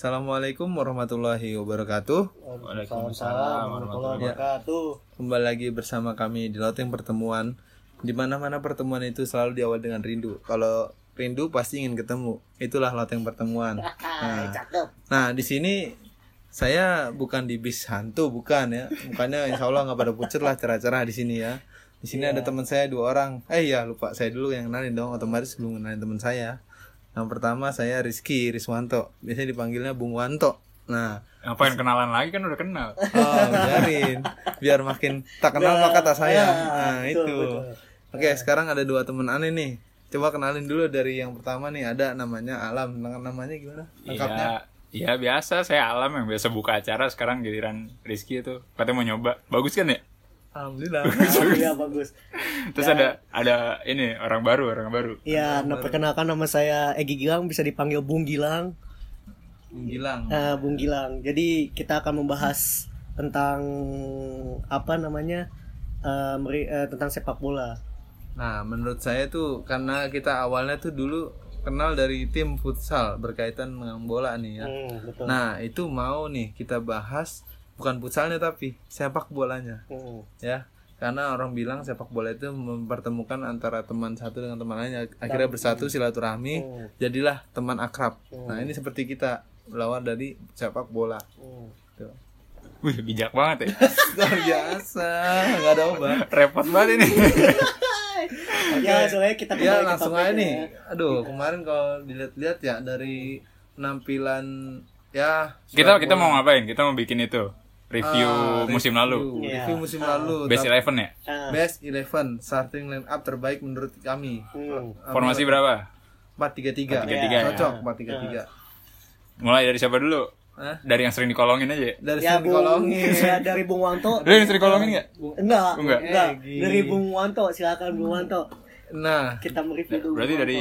Assalamualaikum warahmatullahi wabarakatuh. Waalaikumsalam warahmatullahi wabarakatuh. Kembali lagi bersama kami di Loteng Pertemuan. Di mana-mana pertemuan itu selalu diawali dengan rindu. Kalau rindu pasti ingin ketemu. Itulah Loteng Pertemuan. Nah, nah di sini saya bukan di bis hantu, bukan ya. Bukannya insya Allah nggak pada pucet lah cerah-cerah di sini ya. Di sini ada teman saya dua orang. Eh ya lupa saya dulu yang kenalin dong. Otomatis belum kenalin teman saya. Yang pertama saya Rizky Riswanto. Biasanya dipanggilnya Bung Wanto. Nah, Ngapain kenalan lagi kan udah kenal. Oh, biarin. Biar makin tak kenal maka tak sayang. Nah, itu. Oke, sekarang ada dua teman aneh nih. Coba kenalin dulu dari yang pertama nih. Ada namanya Alam. Nama- Namanya gimana? Lengkapnya? Iya, iya biasa saya alam yang biasa buka acara sekarang giliran Rizky itu katanya mau nyoba. Bagus kan ya? Alhamdulillah. Iya bagus. Terus ada ada ini orang baru, orang baru. Iya, nah perkenalkan nama saya Egi Gilang, bisa dipanggil Bung Gilang. Gilang. Nah, Bung Gilang. Jadi kita akan membahas tentang apa namanya? eh, meri- eh, tentang sepak bola. Nah, menurut saya tuh karena kita awalnya tuh dulu kenal dari tim futsal berkaitan dengan bola nih ya. Hmm, betul. Nah, itu mau nih kita bahas bukan futsalnya tapi sepak bolanya. Hmm. ya karena orang bilang sepak bola itu mempertemukan antara teman satu dengan teman lainnya akhirnya bersatu silaturahmi Hmm. jadilah teman akrab nah ini seperti kita lawan dari sepak bola Hmm. Tuh. Wih, bijak banget ya. luar biasa nggak ada obat Repot banget ini. Ya, soalnya kita ya langsung aja ya. nih aduh kemarin kalau dilihat-lihat ya dari penampilan ya kita kita mau ngapain? Kita mau bikin itu review ah, musim review, lalu. Iya. review musim lalu Best Eleven ya? Ah, best 11 starting line up terbaik menurut kami hmm. Formasi berapa? 433 4-3-3 ya. cocok 433 Mulai dari siapa dulu? Hah? Dari yang sering dikolongin aja. dari Ya, sini Bung, kolongin ya, dari Bung Wanto. Lu yang sering dikolongin nggak? Enggak, Enggak. enggak. Egi. Dari Bung Wanto, silakan Bung Wanto. nah Kita mereview dulu. Berarti Bung dari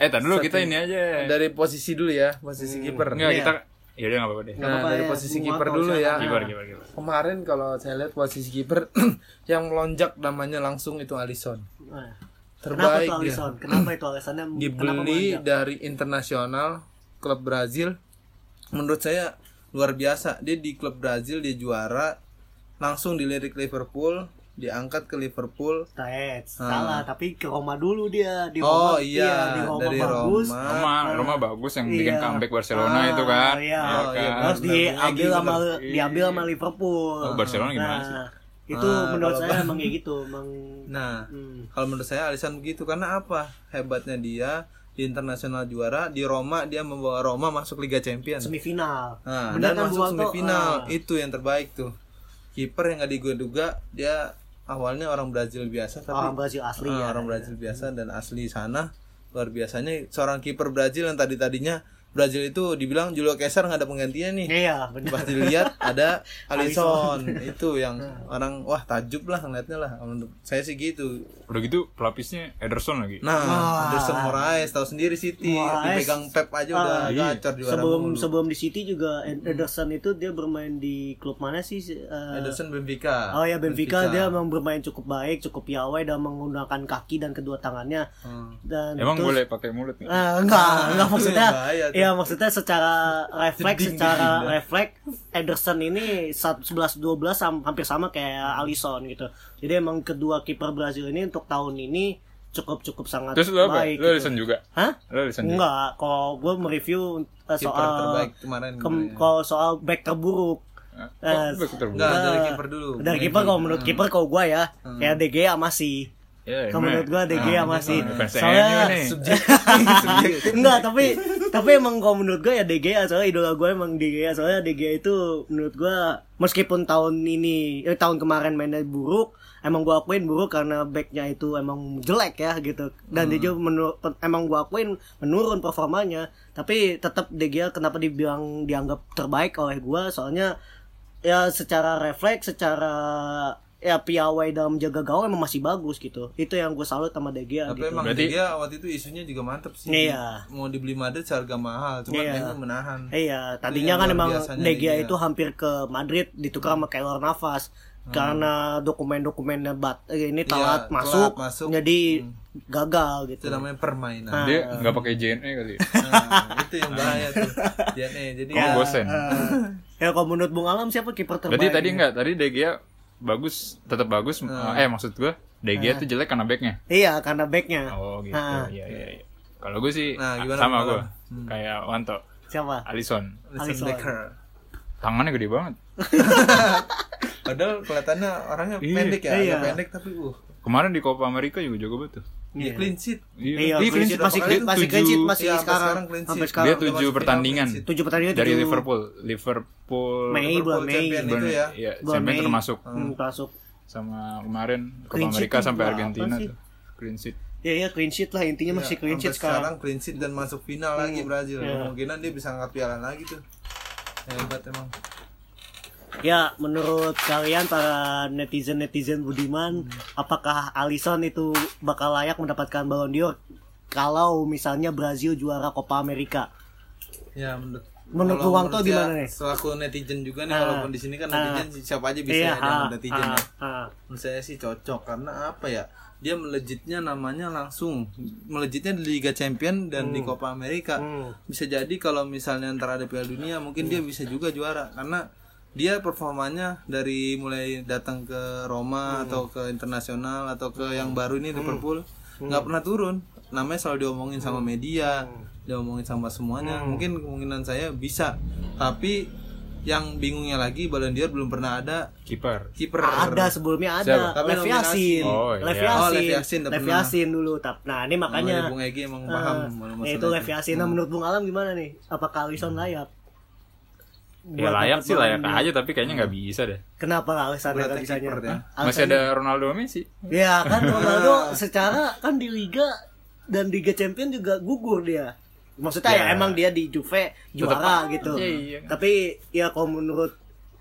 Eh, tadi dulu kita ini aja. dari posisi dulu ya posisi kiper Enggak, Iya. kita Ya udah enggak apa-apa deh. nah dari ya, posisi kiper dulu ya. Kiper, kiper, kiper. kemarin kalau saya lihat posisi kiper yang melonjak namanya langsung itu Alisson. Nah, Kenapa terbaik itu dia Alisson? Kenapa itu alasannya? kenapa dibeli dari internasional klub Brazil menurut saya luar biasa dia di klub Brazil dia juara langsung dilirik Liverpool diangkat ke Liverpool Taet, salah, tapi ke Roma dulu dia di oh Roma. iya, di Roma dari bagus. Roma Roma, Roma bagus yang bikin Iya. comeback Barcelona Ah, itu kan. Iya. Ya Oh, iya, kan? Terus diambil sama Iya. diambil sama Liverpool. Oh, Barcelona gimana nah, sih? Itu Ah, menurut saya Bang- emang kayak gitu, emang nah hmm. Kalau menurut saya Alisson begitu karena apa? Hebatnya dia di internasional juara, di Roma dia membawa Roma masuk Liga Champions. semifinal. Nah, Bener dan kan, masuk semifinal. Ah. Itu yang terbaik tuh. Kiper yang gak diduga dia awalnya orang Brazil biasa tapi Orang Brazil asli Ah, ya. orang Brazil biasa dan asli sana luar biasanya seorang kiper Brazil yang tadi tadinya Brazil itu dibilang Julio Cesar nggak ada penggantinya nih Iya, benar. pas dilihat ada Alisson itu yang orang wah tajub lah ngeliatnya lah menurut saya sih gitu Udah gitu pelapisnya Ederson lagi. Nah, Wah. Anderson Moraes tahu sendiri City Moraes. dipegang Pep aja udah Ah, iya. gacor juara sebelum mulu. sebelum di City juga Ed- Ederson itu dia bermain di klub mana sih? Eh, Ederson Benfica. Oh ya Benfica, dia memang bermain cukup baik, cukup piawai dan menggunakan kaki dan kedua tangannya. Hmm. Dan Emang terus- boleh pakai mulut nih? Ah, enggak, enggak maksudnya. bahaya Iya, maksudnya secara refleks, secara refleks Ederson ini sat- 11 12 sam- hampir sama kayak Alisson gitu. Jadi emang kedua kiper Brazil ini untuk tahun ini cukup cukup sangat Terus lu apa? baik. Lu gitu. Juga? Hah? Lu Alisson juga? Enggak, kalau gue mereview eh, kiper soal terbaik kemarin. kem- gitu ya. kalau soal back terburuk. Ah, Eh, terburuk? Enggak, dari Nah, kiper dulu. Dari kiper kalau menurut kiper kalau gue ya, kayak De Gea masih. Ya, Kalau menurut gue Gea Ah, masih. Soalnya subjektif. Enggak, tapi tapi emang kalau menurut gue ya De Gea soalnya idola gue emang De Gea soalnya De Gea itu menurut gue meskipun tahun ini eh, tahun kemarin mainnya buruk emang gue akuin buruk karena backnya itu emang jelek ya gitu. Dan dia juga menur- emang gue akuin menurun performanya. Tapi tetap De Gea kenapa dibilang dianggap terbaik oleh gue soalnya ya secara refleks secara ya piawai dalam jaga gawang emang masih bagus gitu itu yang gue salut sama De Gea Tapi gitu. emang Berarti- dia waktu itu isunya juga mantep sih. Iya. Mau dibeli Madrid seharga mahal, cuma Iya. dia menahan. Iya, Itu tadinya yang kan emang De Gea itu hampir ke Madrid ditukar sama Keylor Navas karena dokumen-dokumennya bat eh, ini telat Iya, masuk, telat masuk. jadi Hmm. gagal itu gitu. namanya permainan Ah. Dia nggak pakai JNE kali. ya. nah, itu yang bahaya tuh JNE jadi ya, bosen. ya kalau menurut Bung Alam siapa kiper terbaik? Berarti tadi enggak, tadi De Gea bagus, tetap bagus. Eh maksud gua De Gea tuh jelek karena backnya. Iya, karena backnya. Oh gitu. Ah. Iya iya iya. Kalau gue sih Nah, gimana, sama gimana? gue. Kayak Wanto, Siapa? Alisson Alisson. Becker Tangannya gede banget. padahal kelihatannya orangnya Iya, pendek ya iya. pendek tapi uh Kemarin di Copa America juga jago banget tuh. Dia clean sheet Iya, Ih, clean sheet masih clean- masih clean Tujuh- sheet masih Iya, sampai sekarang. sekarang clean Sampai sheet. sekarang. Dia tujuh pertandingan clean. Tujuh pertandingan dari tujuh- Liverpool. Liverpool Mei, Liverpool bulan Mei. itu ya Iya, Bulan sampai Mei. termasuk Hmm, masuk. sama kemarin Copa Clean America tuh sampai Argentina tuh. Clean sheet. Ya ya clean sheet lah intinya masih Iya, clean sampai sheet sekarang. sekarang clean sheet dan masuk final lagi Brazil Iya. kemungkinan dia bisa angkat piala lagi tuh hebat emang Ya, menurut kalian para netizen-netizen budiman, apakah Alisson itu bakal layak mendapatkan Ballon d'Or kalau misalnya Brazil juara Copa America? ya menurut Menurut kalau Wanto menurut gimana saya, nih? Selaku netizen juga nih Ah. walaupun di sini kan Ah. netizen siapa aja bisa Iya, ya ah, netizen ah, ya. ah. Menurut saya sih cocok karena apa ya? Dia melejitnya namanya langsung melejitnya di Liga Champion dan di Copa Amerika. Hmm. Bisa jadi kalau misalnya ntar ada Piala Dunia mungkin dia bisa juga juara karena dia performanya dari mulai datang ke Roma atau ke internasional atau ke yang baru ini Liverpool nggak pernah turun. Namanya selalu diomongin sama media, diomongin sama semuanya. Mungkin kemungkinan saya bisa. Tapi yang bingungnya lagi Ballon d'Or belum pernah ada Kiper. kiper. Ada sebelumnya ada Tapi Lev. Yasin. Oh, iya. Lev Oh, Yasin. Lev dulu tap. Nah, ini makanya Bung Egi emang paham Ah, ya itu Lev. Yasin. Nah, menurut Bung Alam gimana nih? Apakah Alisson layak? Ya layak sih layak aja tapi kayaknya nggak bisa deh. Kenapa Alisson Beratnya nggak bisanya? kiper ya. Masih ada Ronaldo Messi. Ya kan Ronaldo secara kan di Liga dan Liga Champion juga gugur dia. Maksudnya ya, Ya. emang dia di Juve juara gitu. aja, iya. Tapi ya kalau menurut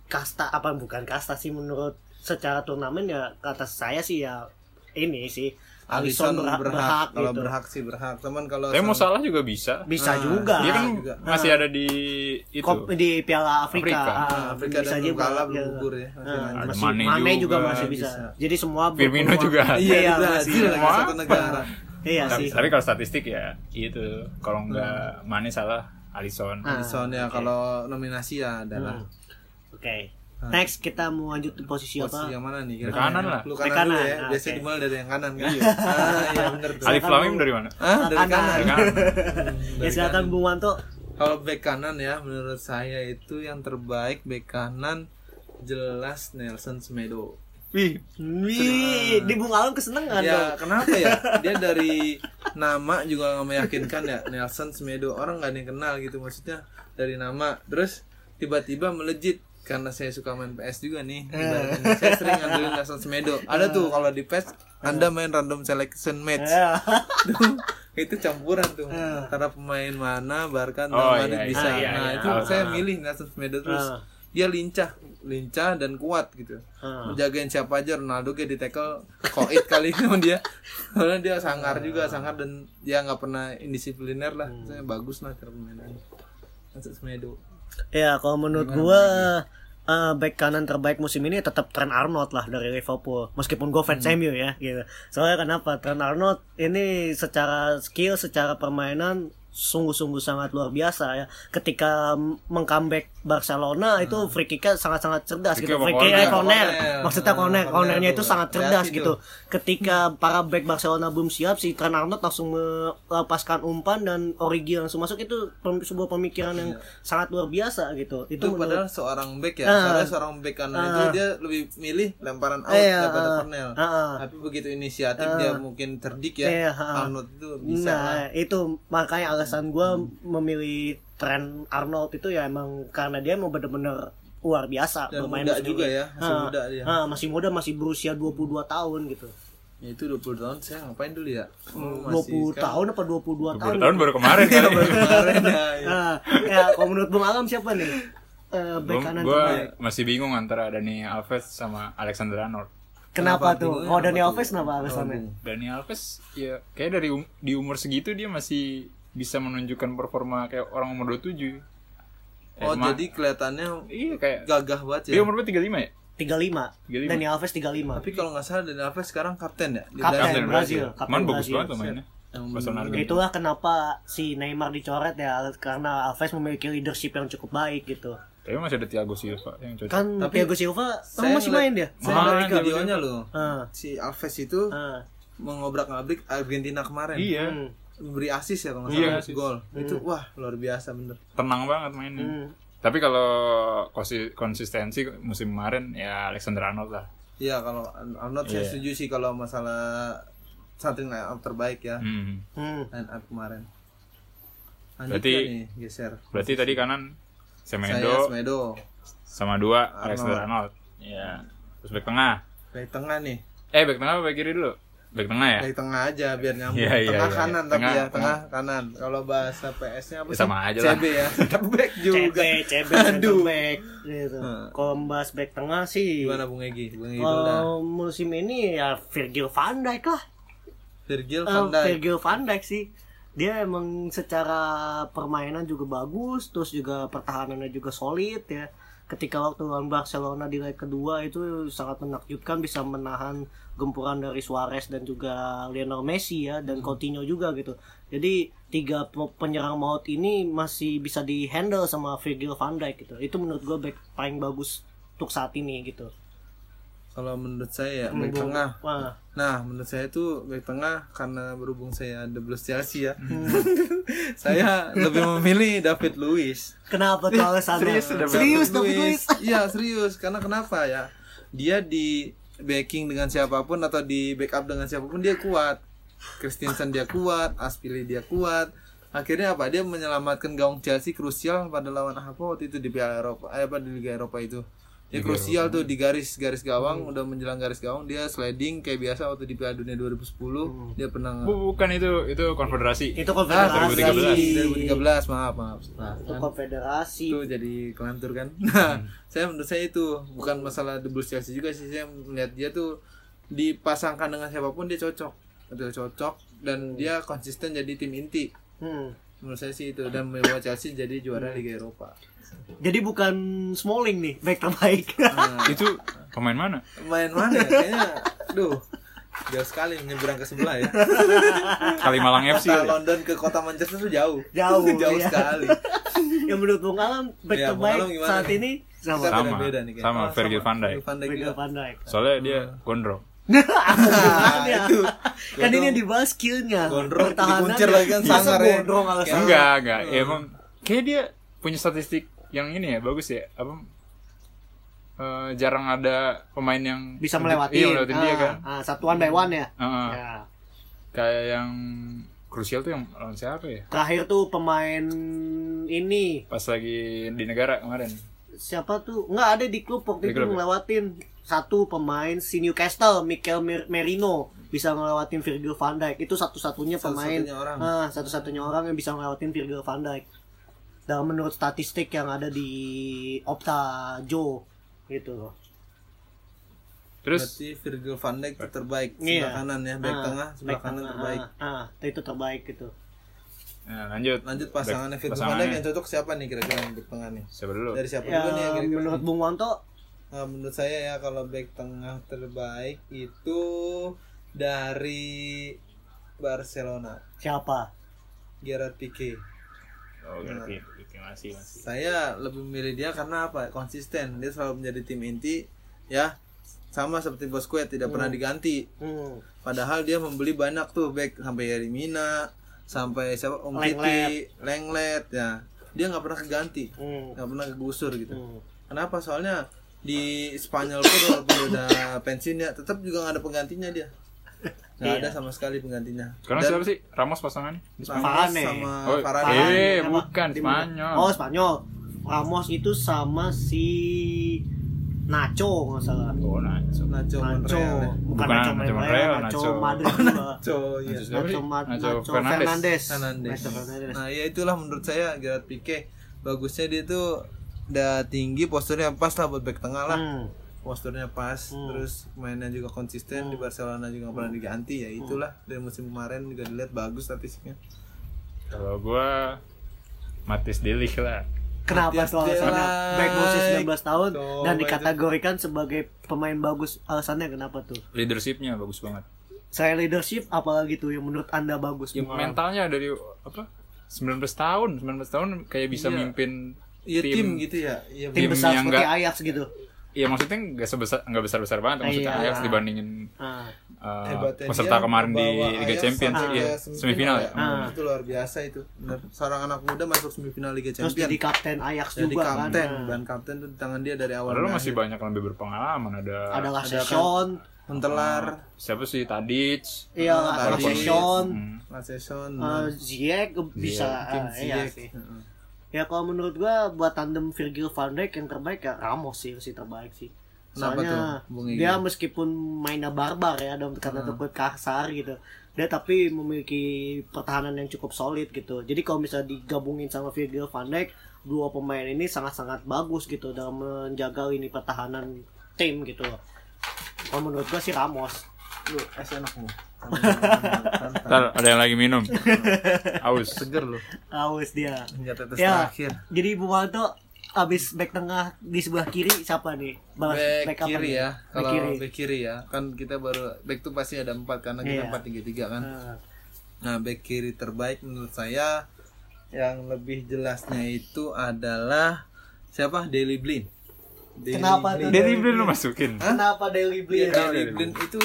kasta apa bukan kasta sih menurut secara turnamen ya kata saya sih ya ini sih Alisson Alisson berhak, berhak, berhak kalau gitu. berhak sih berhak. Teman kalau Tapi mau sama- salah juga bisa. Bisa Ah, juga. Dia kan juga. masih ada di itu. Kop- di Piala Afrika, Afrika. Ah, Nah, Afrika bisa dan juga. kalah Ya. belum gugur ya. Ah. Ada masih Mane Mane juga, juga masih bisa. bisa. Jadi semua Firmino juga. Iya, Iya, di Brazil masih. lagi Wah. satu negara. Iya tapi, sih. tapi kalau statistik ya itu kalau nggak Mane salah Alisson. Ah. Soalnya kalau nominasi ya adalah Oke. Next kita mau lanjut di posisi posisi apa? yang mana nih? Dari kanan lah. Lu Dari kanan, dulu kanan, ya. ah, Biasanya oke. dimulai dari yang kanan kan. ah, iya bener tuh. Alif Lamim dari mana? Ah, dari Kanan. kanan. Dari kanan. Ya silakan Bung Wanto. Kalau back kanan ya menurut saya itu yang terbaik back kanan jelas Nelson Semedo. Wih, Wih, di Bung Alam kesenangan Ya dong. kenapa ya? Dia dari nama juga nggak meyakinkan ya Nelson Semedo orang nggak ada yang kenal gitu maksudnya dari nama terus tiba-tiba melejit karena saya suka main PS juga nih. Ibaratnya. saya sering ngandelin Nelson Semedo. Ada tuh kalau di PS anda main random selection match. Itu campuran tuh. Antara pemain mana Barca Oh, Madrid iya, bisa iya, iya, nah iya. itu Ah, saya ah. milih Nelson Semedo terus. Dia lincah lincah dan kuat gitu. Ah. menjagain siapa aja Ronaldo kayak di tackle koit kali sama dia. Karena dia sangar juga sangar dan dia nggak pernah indisipliner lah. Saya bagus lah cara permainannya Semedo. Ya, kalau menurut gua eh, back kanan terbaik musim ini tetap Trent Arnold lah dari Liverpool. Meskipun gue fans MU ya gitu. Soalnya kenapa? Trent Arnold ini secara skill, secara permainan sungguh-sungguh sangat luar biasa ya. Ketika meng-comeback Barcelona itu free kicknya sangat-sangat cerdas Free gitu. Free kick eh, corner? Maksudnya Ah, corner, corner cornernya itu sangat cerdas Kreatif gitu. tuh. Ketika para back Barcelona belum siap, si Trent Arnold langsung melepaskan umpan dan Origi langsung masuk itu pem- sebuah pemikiran yang sangat luar biasa gitu. Itu, itu menurut padahal seorang back ya Ah. seharusnya seorang back kanan itu dia lebih milih lemparan out Iya, daripada ah. corner Ah, ah. tapi begitu inisiatif dia mungkin cerdik ya Iya, ah. Arnold itu bisa lah Nah, itu makanya alasan gua memilih Trent Arnold itu ya emang karena dia mau bener-bener luar biasa Dan bermain muda juga ya, masih Ah, muda dia. ah, masih muda, masih berusia 22 tahun gitu. Ya, itu 20 tahun saya ngapain dulu ya Oh, 20 sekarang- tahun apa 22 tahun? Baru tahun baru kemarin Iya, kali. baru kemarin ya, ya. Ah, ya, kalau menurut Bung Alam siapa nih? Eh, back kanan Gue terbaik. masih bingung antara Dani Alves sama Alexander Arnold. Kenapa, Kenapa tuh? Kalau apa Dani tuh? Alves kenapa Oh, alasannya? Bung. Dani Alves ya kayak dari um- di umur segitu dia masih bisa menunjukkan performa kayak orang umur 27. Eh, oh ma- jadi kelihatannya iya kayak gagah banget dia ya umur berapa 35 ya? 35. 35. Dani Alves 35. Tapi kalau nggak salah Dani Alves sekarang kapten ya di Kapten. Brazil. Kapten Brazil, kapten Cuman bagus Brazil. banget mainnya. Bener-bener. gitu. Itulah kenapa si Neymar dicoret ya karena Alves memiliki leadership yang cukup baik gitu. Tapi masih ada Thiago Silva yang cocok. Kan Tapi Thiago Silva Saya emang masih main dia. Saya ngeliat Thiago videonya loh. Ah, Si Alves itu ah. mengobrak-abrik Argentina kemarin. Iya, Hmm. Memberi asis ya kalau nggak Iya, salah asis. gol. Itu wah luar biasa bener. tenang banget mainnya. Hmm. Tapi kalau konsi- konsistensi musim kemarin ya Alexander Arnold lah. Iya kalau Arnold saya Iya. setuju sih kalau masalah starting line up terbaik ya Hmm. Hmm. line up kemarin. Lanjut Berarti- nih geser. Berarti tadi kanan Saya Semedo Semedo. sama dua Arnold. Alexander Arnold. Ya. Terus back tengah. Back tengah nih. Eh back tengah apa back kiri dulu? Back tengah ya? Back tengah aja biar nyambung. Iya, iya, tengah iya. kanan tapi Tengah, ya tengah kanan. Kalau bahasa PS-nya apa Ya, sih? sama aja lah. CB ya. Tetap back CB, juga. CB, Aduh. center back gitu. Hmm. Kalau membahas back tengah sih Gimana Bung Egi? Bung Egi kalau musim ini ya Virgil van Dijk lah. Virgil Eh, van Dijk. Virgil van Dijk sih. Dia emang secara permainan juga bagus, terus juga pertahanannya juga solid ya. Ketika waktu lawan Barcelona di leg kedua itu sangat menakjubkan bisa menahan gempuran dari Suarez dan juga Lionel Messi ya dan Coutinho juga gitu. Jadi tiga pe- penyerang maut ini masih bisa dihandle sama Virgil van Dijk gitu. Itu menurut gue back paling bagus untuk saat ini gitu. Kalau menurut saya ya back Hmm, tengah. Wah, Nah, menurut saya itu back tengah karena berhubung saya ada Blues Chelsea ya. Hmm. saya lebih memilih David Luiz. kenapa tuh alasannya? Serius, serius David Luiz. Iya, serius. Karena kenapa ya? Dia di backing dengan siapa pun atau di backup dengan siapa pun dia kuat. Christensen dia kuat, Aspili dia kuat. Akhirnya apa? Dia menyelamatkan gawang Chelsea krusial pada lawan apa waktu itu di Piala Eropa, eh, apa di Liga Eropa itu. Dia krusial tuh di garis garis gawang, udah menjelang garis gawang dia sliding kayak biasa waktu di Piala Dunia 2010. Dia pernah Bu- Bukan itu, itu konfederasi. Itu Ah, konfederasi. 2013, maaf, maaf. Nah, Itu kan konfederasi. itu jadi kelantur kan. Nah, saya menurut saya itu bukan masalah Blues Chelsea juga sih saya melihat dia tuh dipasangkan dengan siapa pun dia cocok. Itu cocok dan dia konsisten jadi tim inti. Hmm. Menurut saya sih itu dan membawa Chelsea jadi juara Liga Eropa. Jadi bukan Smalling nih back terbaik. Nah, Itu pemain mana? main mana ya? Kayaknya duh jauh sekali menyeberang ke sebelah ya. Kalimalang FC. Kota kali. London ke kota Manchester tuh jauh. Jauh, jauh iya. sekali. Yang menurut Bung Alam back Iya, Bung terbaik saat nih? ini sama. Kita Sama. beda-beda nih. Sama, Oh, Virgil van Dijk. Virgil van Dijk Dijk. Soalnya dia gondrong. Makanya. itu. kan ini yang dibahas skillnya. Gondrong, dikuncir lagi kan sangar ya. Gondrong alasan. Enggak, enggak. Ya, emang kayak dia punya statistik yang ini ya, bagus ya. Apa eh, jarang ada pemain yang Bisa melewati. Iya, melewatin dia kan. Ah, satuan by one ya. Heeh. Ya. Kayak yang krusial tuh yang lawan siapa ya? Terakhir tuh pemain ini Pas lagi di negara kemarin. siapa tuh nggak ada di klub waktu Di itu klub ya? ngelewatin satu pemain si Newcastle Mikel Mer- Merino bisa ngelewatin Virgil van Dijk itu satu-satunya pemain Satu-satunya orang. Ah, satu-satunya orang yang bisa ngelewatin Virgil van Dijk dan menurut statistik yang ada di Opta Joe gitu loh Terus Berarti Virgil van Dijk itu terbaik Iya. sebelah kanan ya, back Ah, tengah sebelah back kanan tengah, terbaik. ah, ah, itu terbaik gitu nah, lanjut. Lanjut pasangannya Back- Virgil van pasangannya. Dijk yang cocok siapa nih kira-kira yang back tengah nih? Siapa dulu? Dari siapa ya dulu nih yang kira-kira? menurut nih? Bung Wanto Nah, menurut saya ya kalau back tengah terbaik itu dari Barcelona, siapa Gerard Pique. Oh. Oke, masih, masih. Saya lebih memilih dia karena apa? Konsisten. Dia selalu menjadi tim inti ya. Sama seperti Bosquet tidak pernah diganti. hmm. Padahal dia membeli banyak tuh back sampai Yerimina, sampai siapa Om Lenglet. Titi, Lenglet ya. Dia nggak pernah keganti, Hmm. nggak pernah kegusur gitu. Hmm. Kenapa? Soalnya di Spanyol pun walaupun udah pensiun ya, tetap juga nggak ada penggantinya dia. Iya. ada sama sekali penggantinya. Sekarang Dan siapa sih? Ramos Spanyol? Ramos sama Oh, Varane. eh, bukan? Spanyol. Oh, Spanyol. Ramos itu sama si Nacho nggak salah. Oh, Nacho. Nacho Nacho, Monreal ya. bukan Bukan Nacho Nacho Monreal, Nacho Nacho- Madrid juga. Nacho, iya. Nacho? Nacho, Ma- Nacho Nacho Fernandes. Fernandes. Nah, ya itulah menurut saya Gerard Pique bagusnya dia tuh udah tinggi posturnya pas lah buat back tengah lah. Hmm. Posturnya pas, Hmm. terus mainnya juga konsisten di Barcelona juga nggak pernah diganti ya itulah dari musim kemarin juga dilihat bagus statistiknya. Kalau gua Matis Delik lah. Kenapa? Delay. Back usia 19 tahun Coba dan itu. dikategorikan sebagai pemain bagus. Alasannya kenapa tuh? leadershipnya bagus banget Saya leadership apalagi tuh yang menurut Anda bagus? ya, mentalnya dari apa 19 tahun 19 tahun kayak bisa Iya. mimpin Iya tim, gitu ya. Iya. tim tim besar yang seperti nggak- Ajax gitu. Iya maksudnya nggak sebesar nggak besar besar banget maksudnya Iya. Ajax dibandingin uh, Hebatnya peserta kemarin di Liga Ajax Champions iya ke semifinal ya Ah. Itu luar biasa itu. Benar. Seorang anak muda masuk semifinal Liga Terus Champions. jadi kapten Ajax Jadi juga kapten, kan. ban kapten tuh di tangan dia dari awal. Padahal sampai masih akhir. banyak lebih berpengalaman ada Ada Ada Lasseson, Mentelar, siapa sih Tadic iya Hmm. Laseson, eh, Ziyech bisa iya Ziyech. sih. Ya kalau menurut gua buat tandem Virgil van Dijk yang terbaik ya Ramos sih sih terbaik sih. Soalnya tuh, dia meskipun mainnya barbar ya dalam karena takut kasar gitu. Dia tapi memiliki pertahanan yang cukup solid gitu. Jadi kalau misalnya digabungin sama Virgil van Dijk, dua pemain ini sangat-sangat bagus gitu dalam menjaga ini pertahanan tim gitu. Kalau menurut gua sih Ramos. Lu es enak lu. Ntar ada yang lagi minum aus Seger lu. Aus dia. Hingga tetes Ya. terakhir. Jadi Bung Waldo abis back tengah di sebelah kiri siapa nih? Balas Back, apa kiri nih? ya. Back Kalau kiri. back kiri ya, kan kita baru back tuh pasti ada empat karena kita Iya. empat tiga tiga kan. Nah, Nah, back kiri terbaik menurut saya yang lebih jelasnya itu adalah siapa? Daily Blind. Daily Kenapa tuh? Blind. Lu masukin Kenapa Daily Iya, Blind? Daily Blind itu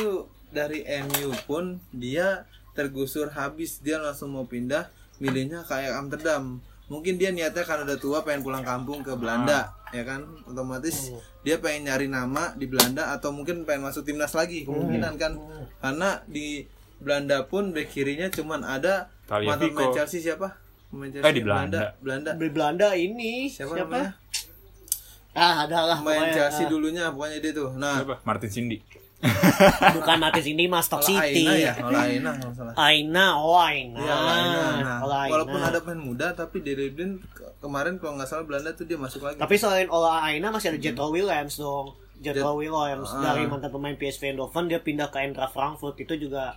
dari MU pun dia tergusur habis. Dia langsung mau pindah milihnya kayak Amsterdam. Mungkin dia niatnya kan udah tua pengen pulang kampung ke Belanda ya kan? Otomatis dia pengen nyari nama di Belanda atau mungkin pengen masuk timnas lagi kemungkinan kan? Karena di Belanda pun bek kirinya cuman ada mantan pemain Fico. Chelsea siapa? Pemain Chelsea Eh, di Belanda. Belanda Di Belanda ini siapa, siapa? namanya? Ah, ada lah pemain pokoknya. Chelsea dulunya pokoknya dia tuh. Nah Martin Cindy Ah, bukan Matis ini Mas Stock City. Aina ya Aina kalau nggak salah Aina, oh Aina. Iya, Laina. Nah, Aina. walaupun ada pemain muda tapi Blind ke- kemarin kalau nggak salah Belanda tuh dia masuk lagi. Tapi selain Ola Aina masih ada Jethro Williams dong. Jethro Jet- Williams Ah. dari mantan pemain PSV Eindhoven dia pindah ke Eintracht Frankfurt itu juga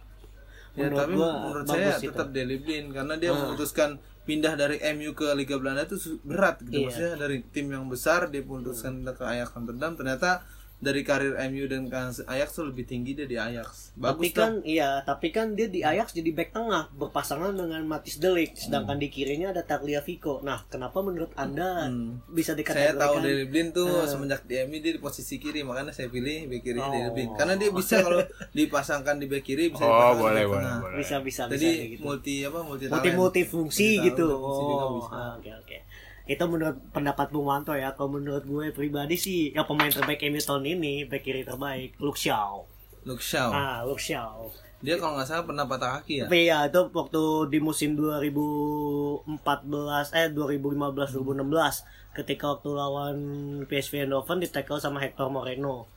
ya, menurut tapi gua menurut saya itu. tetap Blind karena dia Ah. memutuskan pindah dari MU ke Liga Belanda itu berat gitu. Iya. Maksudnya dari tim yang besar dia memutuskan pindah ke Ajax Amsterdam ternyata dari karir MU dan Ajax tuh lebih tinggi dia di Ajax. tapi Bagus kan iya, tapi kan dia di Ajax jadi back tengah berpasangan dengan Matis Delik, sedangkan di kirinya ada Tagliafico. Nah, kenapa menurut Anda Hmm. bisa saya dikategorikan tahu Dele Blind tuh Ah. semenjak di MU dia di posisi kiri makanya saya pilih bek kiri Oh. Dele Blind karena dia bisa kalau dipasangkan di bek kiri bisa oh dipasangkan di boleh boleh tengah. boleh bisa bisa bisa Jadi kayak gitu. multi apa multi multi talent. multi fungsi Multi gitu. multi fungsi Oh, bisa. ah, oke oke. Itu menurut pendapat Bung Wanto ya. Kalau menurut gue pribadi sih, yang pemain terbaik MU tahun ini, back kiri terbaik, Luke Shaw. Luke Shaw. Ah, Luke Shaw. Dia kalau nggak salah pernah patah kaki ya. Tapi ya itu waktu di musim 2014 eh 2015 2016 ketika waktu lawan PSV Eindhoven di tackle sama Hector Moreno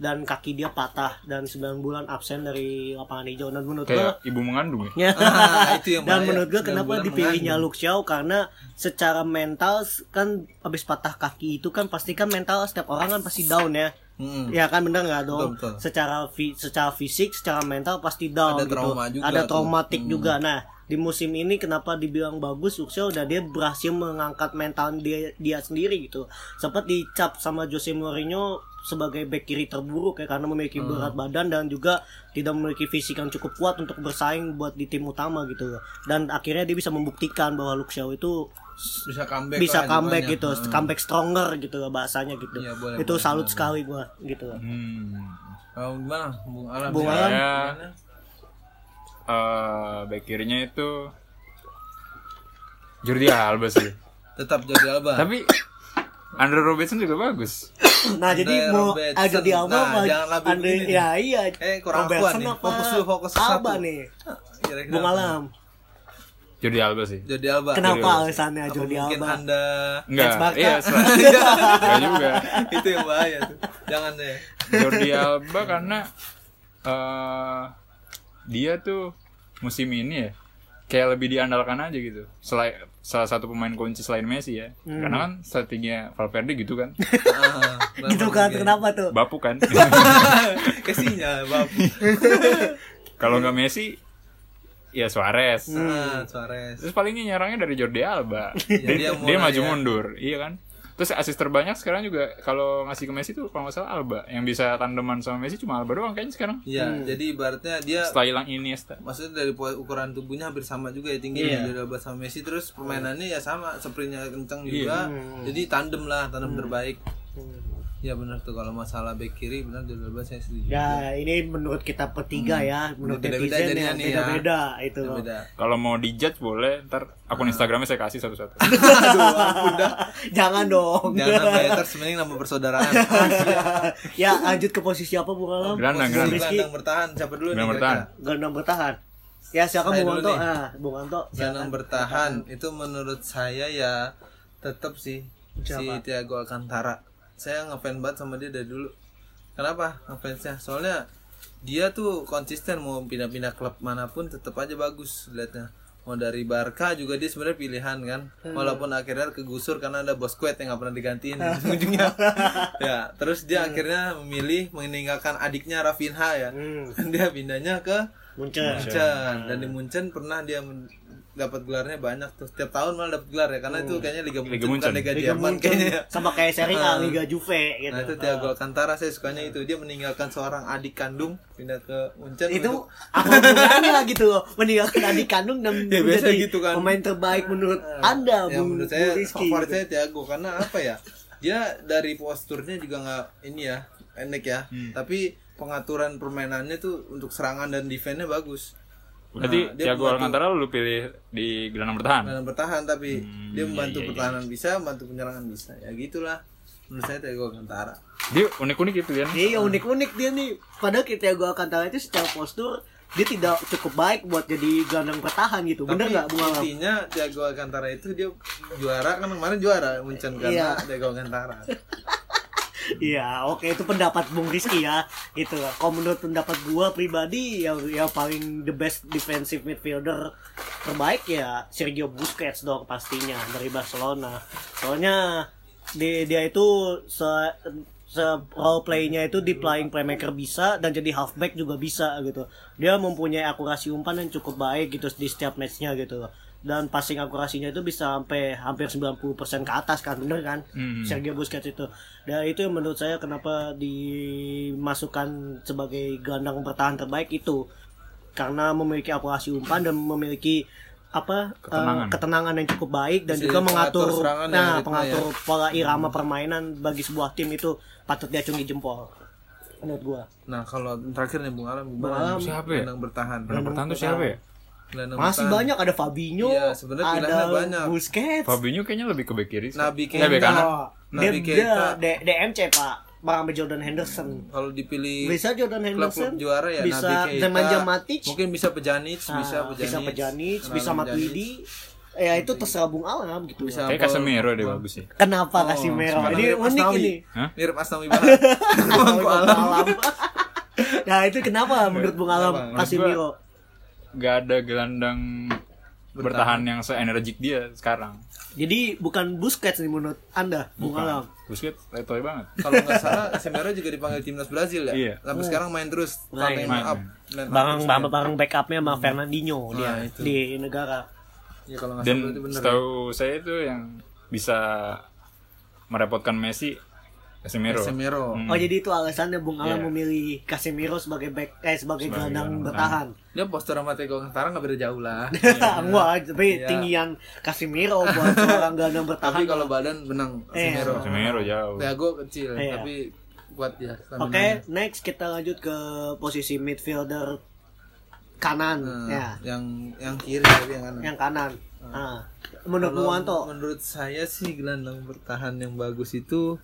dan kaki dia patah dan 9 bulan absen dari lapangan hijau dan menurut kayak ibu mengandung ya Ya. Ah, itu yang Dan bahaya. menurut gue kenapa dipilihnya. Luke Shaw karena secara mental kan habis patah kaki itu kan pasti kan mental setiap orang kan pasti down ya. Hmm. Ya kan bener nggak dong? Betul, betul. Secara fi- secara fisik, secara mental pasti down Ada gitu. trauma juga Ada tuh. traumatik Hmm. juga. Nah, di musim ini kenapa dibilang bagus Shaw dan dia berhasil mengangkat mental dia dia sendiri gitu. Sempat dicap sama Jose Mourinho sebagai back kiri terburuk ya karena memiliki Hmm. berat badan dan juga tidak memiliki fisik yang cukup kuat untuk bersaing buat di tim utama gitu dan akhirnya dia bisa membuktikan bahwa Luke Shaw itu bisa comeback bisa lah comeback gitu Hmm. comeback stronger gitu bahasanya gitu Iya, boleh, itu boleh, salut boleh. sekali gua gitu hmm. Kalau gimana Bung Alam? Bung? Alam? Saya-? Eh, back kirinya itu Jordi Alba sih Tetap Jordi Alba. tapi Andre Robertson juga bagus nah jadi Andre mau Robertson. agak di Alba Nah, apa jangan Andre ya iya Eh, kurang Robertson apa Fokus dulu, fokus ke Alba satu. nih Kira-kira Bung apa? Alam Jordi Alba sih Jordi Alba. kenapa Jordi alasannya Apa Jordi mungkin Alba Anda enggak iya enggak juga itu yang bahaya tuh. Jangan deh. Jordi Alba karena eh dia tuh musim ini ya kayak lebih diandalkan aja gitu. Selain salah satu pemain kunci selain Messi ya. Karena kan strateginya Valverde gitu kan. Ah, gitu kan kenapa tuh Bapu kan. Kesinya, Bapu. Kalau nggak Messi ya Suarez. Ah, Suarez. Terus palingnya nyerangnya dari Jordi Alba. Ya, dia, dia dia maju ya. mundur, iya kan? Terus asis terbanyak sekarang juga kalau ngasih ke Messi tuh kalau nggak salah Alba. Yang bisa tandeman sama Messi cuma Alba doang kayaknya sekarang. Iya, jadi ibaratnya dia Setelah hilang Iniesta. maksudnya dari ukuran tubuhnya hampir sama juga ya tingginya dari Alba sama Messi. Terus permainannya ya sama sprintnya kencang juga. Jadi tandem lah tandem terbaik ya benar tuh kalau masalah back kiri benar Alba saya setuju Ya ini menurut kita bertiga ya, menurut Beda-beda netizen jadinya ya nih ya. beda-beda itu. beda Kalau mau dijudge boleh, ntar akun Instagramnya saya kasih satu-satu. Jangan dong. jangan sampai haters mending nama persaudaraan ya lanjut ke posisi apa Bung Alam? Gelandang, Posisi gelandang. Bertahan siapa dulu nih Gelandang bertahan. kira-kira? Gelandang bertahan. Ya Bung dulu Anto. nih. Ah, Bung Anto. gelandang bertahan itu menurut saya ya tetap sih si Siapa? Thiago Alcantara saya ngefans banget sama dia dari dulu. Kenapa? Ngefansnya. Soalnya dia tuh konsisten mau pindah-pindah klub mana pun tetap aja bagus liatnya. Mau dari Barca juga dia sebenarnya pilihan kan. Walaupun akhirnya kegusur karena ada Bosquet yang nggak pernah digantiin ujungnya. Ya terus dia akhirnya memilih meninggalkan adiknya Rafinha ya. Hmm. dia pindahnya ke Munchen. Munchen. Dan di Munchen pernah dia dapat gelarnya banyak tuh setiap tahun malah dapat gelar ya karena itu kayaknya Liga Munchen, Liga bukan Munchen. Liga, Liga Jerman Munchen kayaknya sama kayak Serie A Ah. Liga Juve gitu. nah itu Thiago Alcantara saya sukanya itu dia meninggalkan seorang adik kandung pindah ke Munchen itu untuk- apa hubungannya gitu meninggalkan adik kandung dan Ya, biasa menjadi gitu kan. pemain terbaik menurut anda ya Bung menurut saya Rizky favorit gitu. saya Thiago karena apa ya dia dari posturnya juga nggak ini ya pendek ya Hmm. tapi pengaturan permainannya tuh untuk serangan dan defense-nya bagus Berarti Nah, Thiago membantu- Alcantara lu pilih di gelandang bertahan. dalam bertahan tapi Hmm, dia iya, membantu iya, iya. pertahanan bisa membantu penyerangan bisa ya gitulah menurut saya Thiago Alcantara Dia unik-unik gitu kan. Iya unik-unik dia nih. Padahal Thiago Alcantara itu secara postur dia tidak cukup baik buat jadi gelandang bertahan gitu. Bener Tapi nggak Bung Alam? intinya Thiago Alcantara itu dia juara kan kemarin juara Munchen karena Iya. Thiago Alcantara. Iya, oke itu pendapat Bung Rizky ya. Itu lah. Kalau menurut pendapat gua pribadi yang yang paling the best defensive midfielder terbaik ya Sergio Busquets dong pastinya dari Barcelona. Soalnya dia, dia itu se se role play-nya itu di playing playmaker bisa dan jadi halfback juga bisa gitu. Dia mempunyai akurasi umpan yang cukup baik gitu di setiap matchnya gitu. Dan passing akurasinya itu bisa sampai hampir 90% ke atas kan, bener kan? Hmm. Sergio Busquets itu. Dan itu yang menurut saya kenapa dimasukkan sebagai gelandang bertahan terbaik itu karena memiliki akurasi umpan dan memiliki apa Ketenangan. ketenangan yang cukup baik dan Bisa juga mengatur ya, nah pengatur pola irama permainan bagi sebuah tim itu patut diacungi jempol menurut gua Nah kalau terakhir nih Bung Alam Bung? Alam. Siapa ya? Bertahan. Gelandang bertahan tuh siapa ya? Gelandang masih bertahan. banyak ada Fabinho Iya, sebenarnya ada banyak. Busquets Fabinho kayaknya lebih ke back kiri. sih. Nabi Eh, back Keita. kanan. Oh, Nabi Keita. D- DMC pak barang sama Jordan Henderson Kalau dipilih bisa Jordan Henderson juara ya bisa Nabi Keita. Nemanja Matic Mungkin bisa Pjanic, bisa Ah, Pjanic. bisa Kenal bisa. Matuidi. Ya itu terserah Bung Alam gitu. Bisa Kayak Casemiro deh bagus sih. Kenapa Oh, kasih merah? karena Ini mirip unik Asnawi. ini. Hah? Mirip Asnawi banget. Bung Alam. Alam. Nah itu kenapa menurut Bung Alam Kenapa? Gak ada gelandang bertahan yang se-energik dia sekarang. Jadi bukan Busquets nih menurut Anda, Bung Bukan. Alam. Busquets letoy banget. Kalau nggak salah Casemiro juga dipanggil timnas Brazil ya. Iya. Sampai sekarang main terus. Main. Main, Main. up. Main Bareng bareng, main. bareng backupnya sama Fernandinho dia Nah, itu. di negara. Ya kalau Dan ya. setahu saya itu yang bisa merepotkan Messi Casemiro. Casemiro. Hmm. Oh jadi itu alasannya Bung Alam Iya. memilih Casemiro sebagai back eh sebagai Sebagai gelandang bertahan. Dia postur sama Thiago Alcantara nggak beda jauh lah. Enggak, tapi Iya. tinggian Casemiro buat seorang gelandang bertahan. Tapi kalau badan benang Iya. Casemiro. Casemiro jauh. Thiago kecil Iya. tapi kuat ya. Oke, staminanya. next kita lanjut ke posisi midfielder kanan Nah, ya, yang yang kiri tapi yang kanan. yang kanan. Nah, menurut Kalau Bung Wanto, menurut saya sih gelandang bertahan yang bagus itu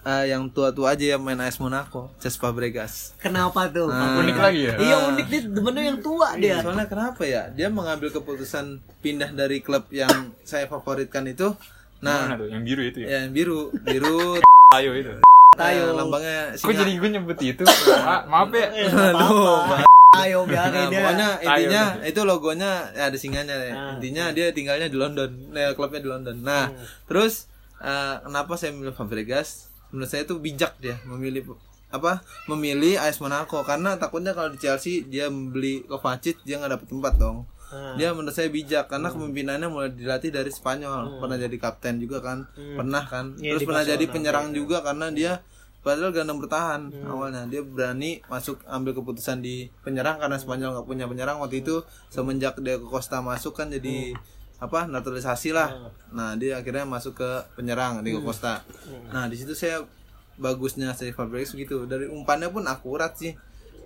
eh, yang tua-tua aja yang main AS Monaco, Cesc Fabregas. kenapa tuh? Ah. Unik lagi ya? Iya unik dia, demennya yang tua dia. Soalnya kenapa ya? Dia mengambil keputusan pindah dari klub yang saya favoritkan itu. Mana Nah, tuh? Yang biru itu ya? yang biru, biru Ayo itu. eh, lambangnya Kok singa. jadi gue nyebut itu? Ma- maaf ya. Eh, apa-apa. Ayo Nah, biarin dia. pokoknya Ayo. intinya itu logonya ya, ada singanya ya. Ah. Intinya dia tinggalnya di London, nah, klubnya di London. Nah, Hmm. terus eh, kenapa saya memilih Fabregas? Menurut saya itu bijak dia memilih apa memilih AS Monaco. Karena takutnya kalau di Chelsea dia membeli Kovacic dia nggak dapet tempat dong. Ah. Dia menurut saya bijak karena kepemimpinannya mulai dilatih dari Spanyol, pernah jadi kapten juga kan, pernah kan, Iya, terus pernah jadi penyerang juga karena dia padahal gelandang bertahan Hmm. awalnya. Dia berani masuk ambil keputusan di penyerang karena Spanyol nggak punya penyerang. Waktu itu semenjak dia ke Costa masuk kan jadi Hmm. Apa naturalisasi lah. Nah dia akhirnya masuk ke penyerang di Hmm. Costa. Nah di situ saya bagusnya saya Fabregas gitu dari umpannya pun akurat sih.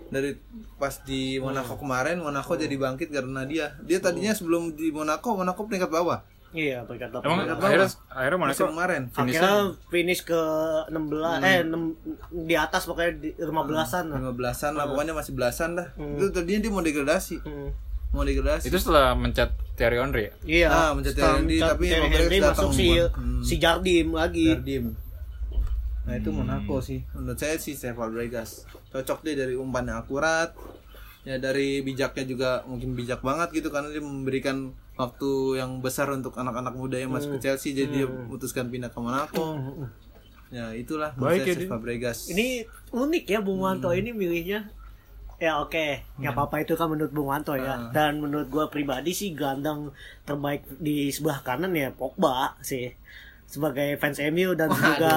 Dari pas di Monaco Hmm. kemarin Monaco jadi bangkit karena dia. Dia tadinya sebelum di Monaco Monaco peringkat bawah. Iya, peringkat Emang delapan. akhirnya akhirnya Monaco kemarin. Akhirnya finish ke 16 Hmm. eh 6, di atas pokoknya di 15-an lah. lima belasan lah pokoknya masih belasan dah. Itu tadinya dia mau degradasi. Hmm. Mau degradasi itu setelah mencat Thierry Henry ya? Iya. Ah, mencet setelah Henry, mencet tapi Thierry Henry datang masuk si hmm. si Jardim lagi. Jardim nah itu Monaco sih menurut saya sih saya Fabregas cocok dia dari umpannya akurat ya dari bijaknya juga mungkin bijak banget gitu karena dia memberikan waktu yang besar untuk anak-anak muda yang masuk ke Chelsea jadi dia memutuskan pindah ke Monaco ya itulah Baik menurut saya ya. Fabregas Ini unik ya Bung Wanto Hmm. ini milihnya. Ya oke, nggak apa-apa itu kan menurut Bung Wanto ya. Ah. Dan menurut gua pribadi sih gelandang terbaik di sebelah kanan ya Pogba sih. Sebagai fans MU dan juga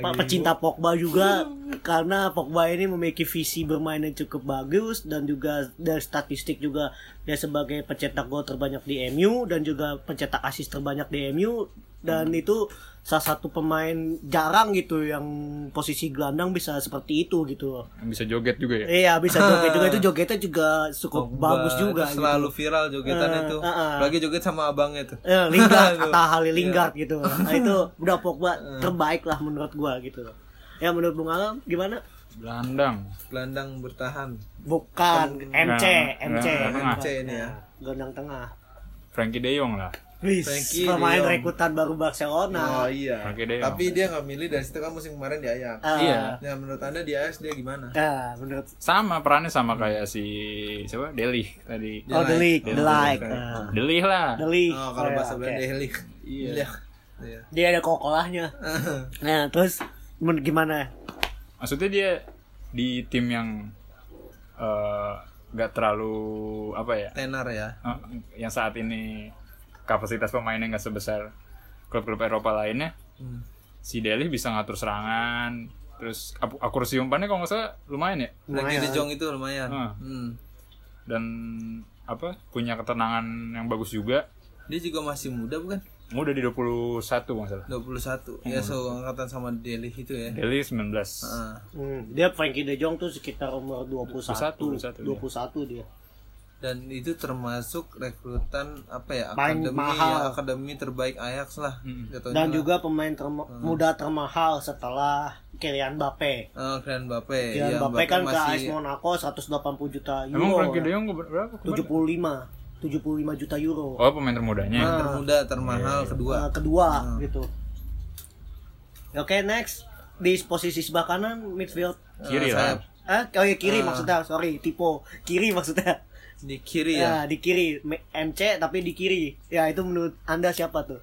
pe- pecinta Pogba juga karena Pogba ini memiliki visi bermain yang cukup bagus dan juga dari statistik juga dia sebagai pencetak gol terbanyak di MU dan juga pencetak assist terbanyak di MU dan Hmm. itu salah satu pemain jarang gitu yang posisi gelandang bisa seperti itu gitu. Yang bisa joget juga ya? Iya bisa joget juga itu jogetnya juga cukup Pogba bagus juga. itu selalu gitu. viral jogetan Eh, itu eh, eh. lagi joget sama abangnya tuh Eh, Lingard, Hali Lingard Iya. gitu. Nah, itu udah Pogba terbaik lah menurut gua gitu. Ya menurut Bung Alam gimana? Gelandang. gelandang bertahan Bukan MC, Nah, MC. nah, nah, MC ini ya Gelandang tengah. Frankie De Jong lah. Wis, Frankie pemain rekrutan baru Barcelona. oh iya Frankie De Jong. tapi dia nggak milih dari situ kan musim kemarin di Ajax Ah, Iya. ya menurut anda di Ajax dia gimana ah, menurut Sama perannya sama kayak si siapa? Deli tadi. Oh, Oh, The Like. League. ah. Deli lah. League. oh kalau Oh, ya, bahasa. Belanda Heli Iya. iya Dia ada kokolahnya. Nah, terus gimana? Maksudnya dia di tim yang eh, nggak terlalu apa ya? tenar ya eh, yang saat ini kapasitas pemainnya nggak sebesar klub-klub Eropa lainnya. Hmm. Si Deli bisa ngatur serangan, terus aku akurasi umpannya kalau nggak salah lumayan ya. Frankie De Jong itu lumayan Ah. Hmm. Dan apa punya ketenangan yang bagus juga. dia juga masih muda bukan Udah di 21 nggak salah. 21 ya so angkatan sama Delhi itu ya Deli 19. Ah. Hmm, dia Frankie De Jong tuh sekitar umur 21. 21, 21, dia. dan itu termasuk rekrutan apa ya Paling akademi mahal. ya, akademi terbaik Ajax lah jatuhnya Dan lah. juga pemain terma- muda termahal setelah Kylian Mbappe. Oh, Kylian Mbappe Kylian ya, Mbappe kan ke AS masih Monaco 180 juta euro. Emang Frankie. De Jong berapa? 75 75 juta euro. Oh pemain termudanya. yang termuda termahal kedua Nah, kedua gitu. Oke, next di posisi sebelah kanan midfield. Kiri Eh, lah. Ah, oh iya kiri maksudnya, sorry, tipe kiri maksudnya. di kiri ya Ya, di kiri MC tapi di kiri. Ya, itu menurut Anda siapa tuh?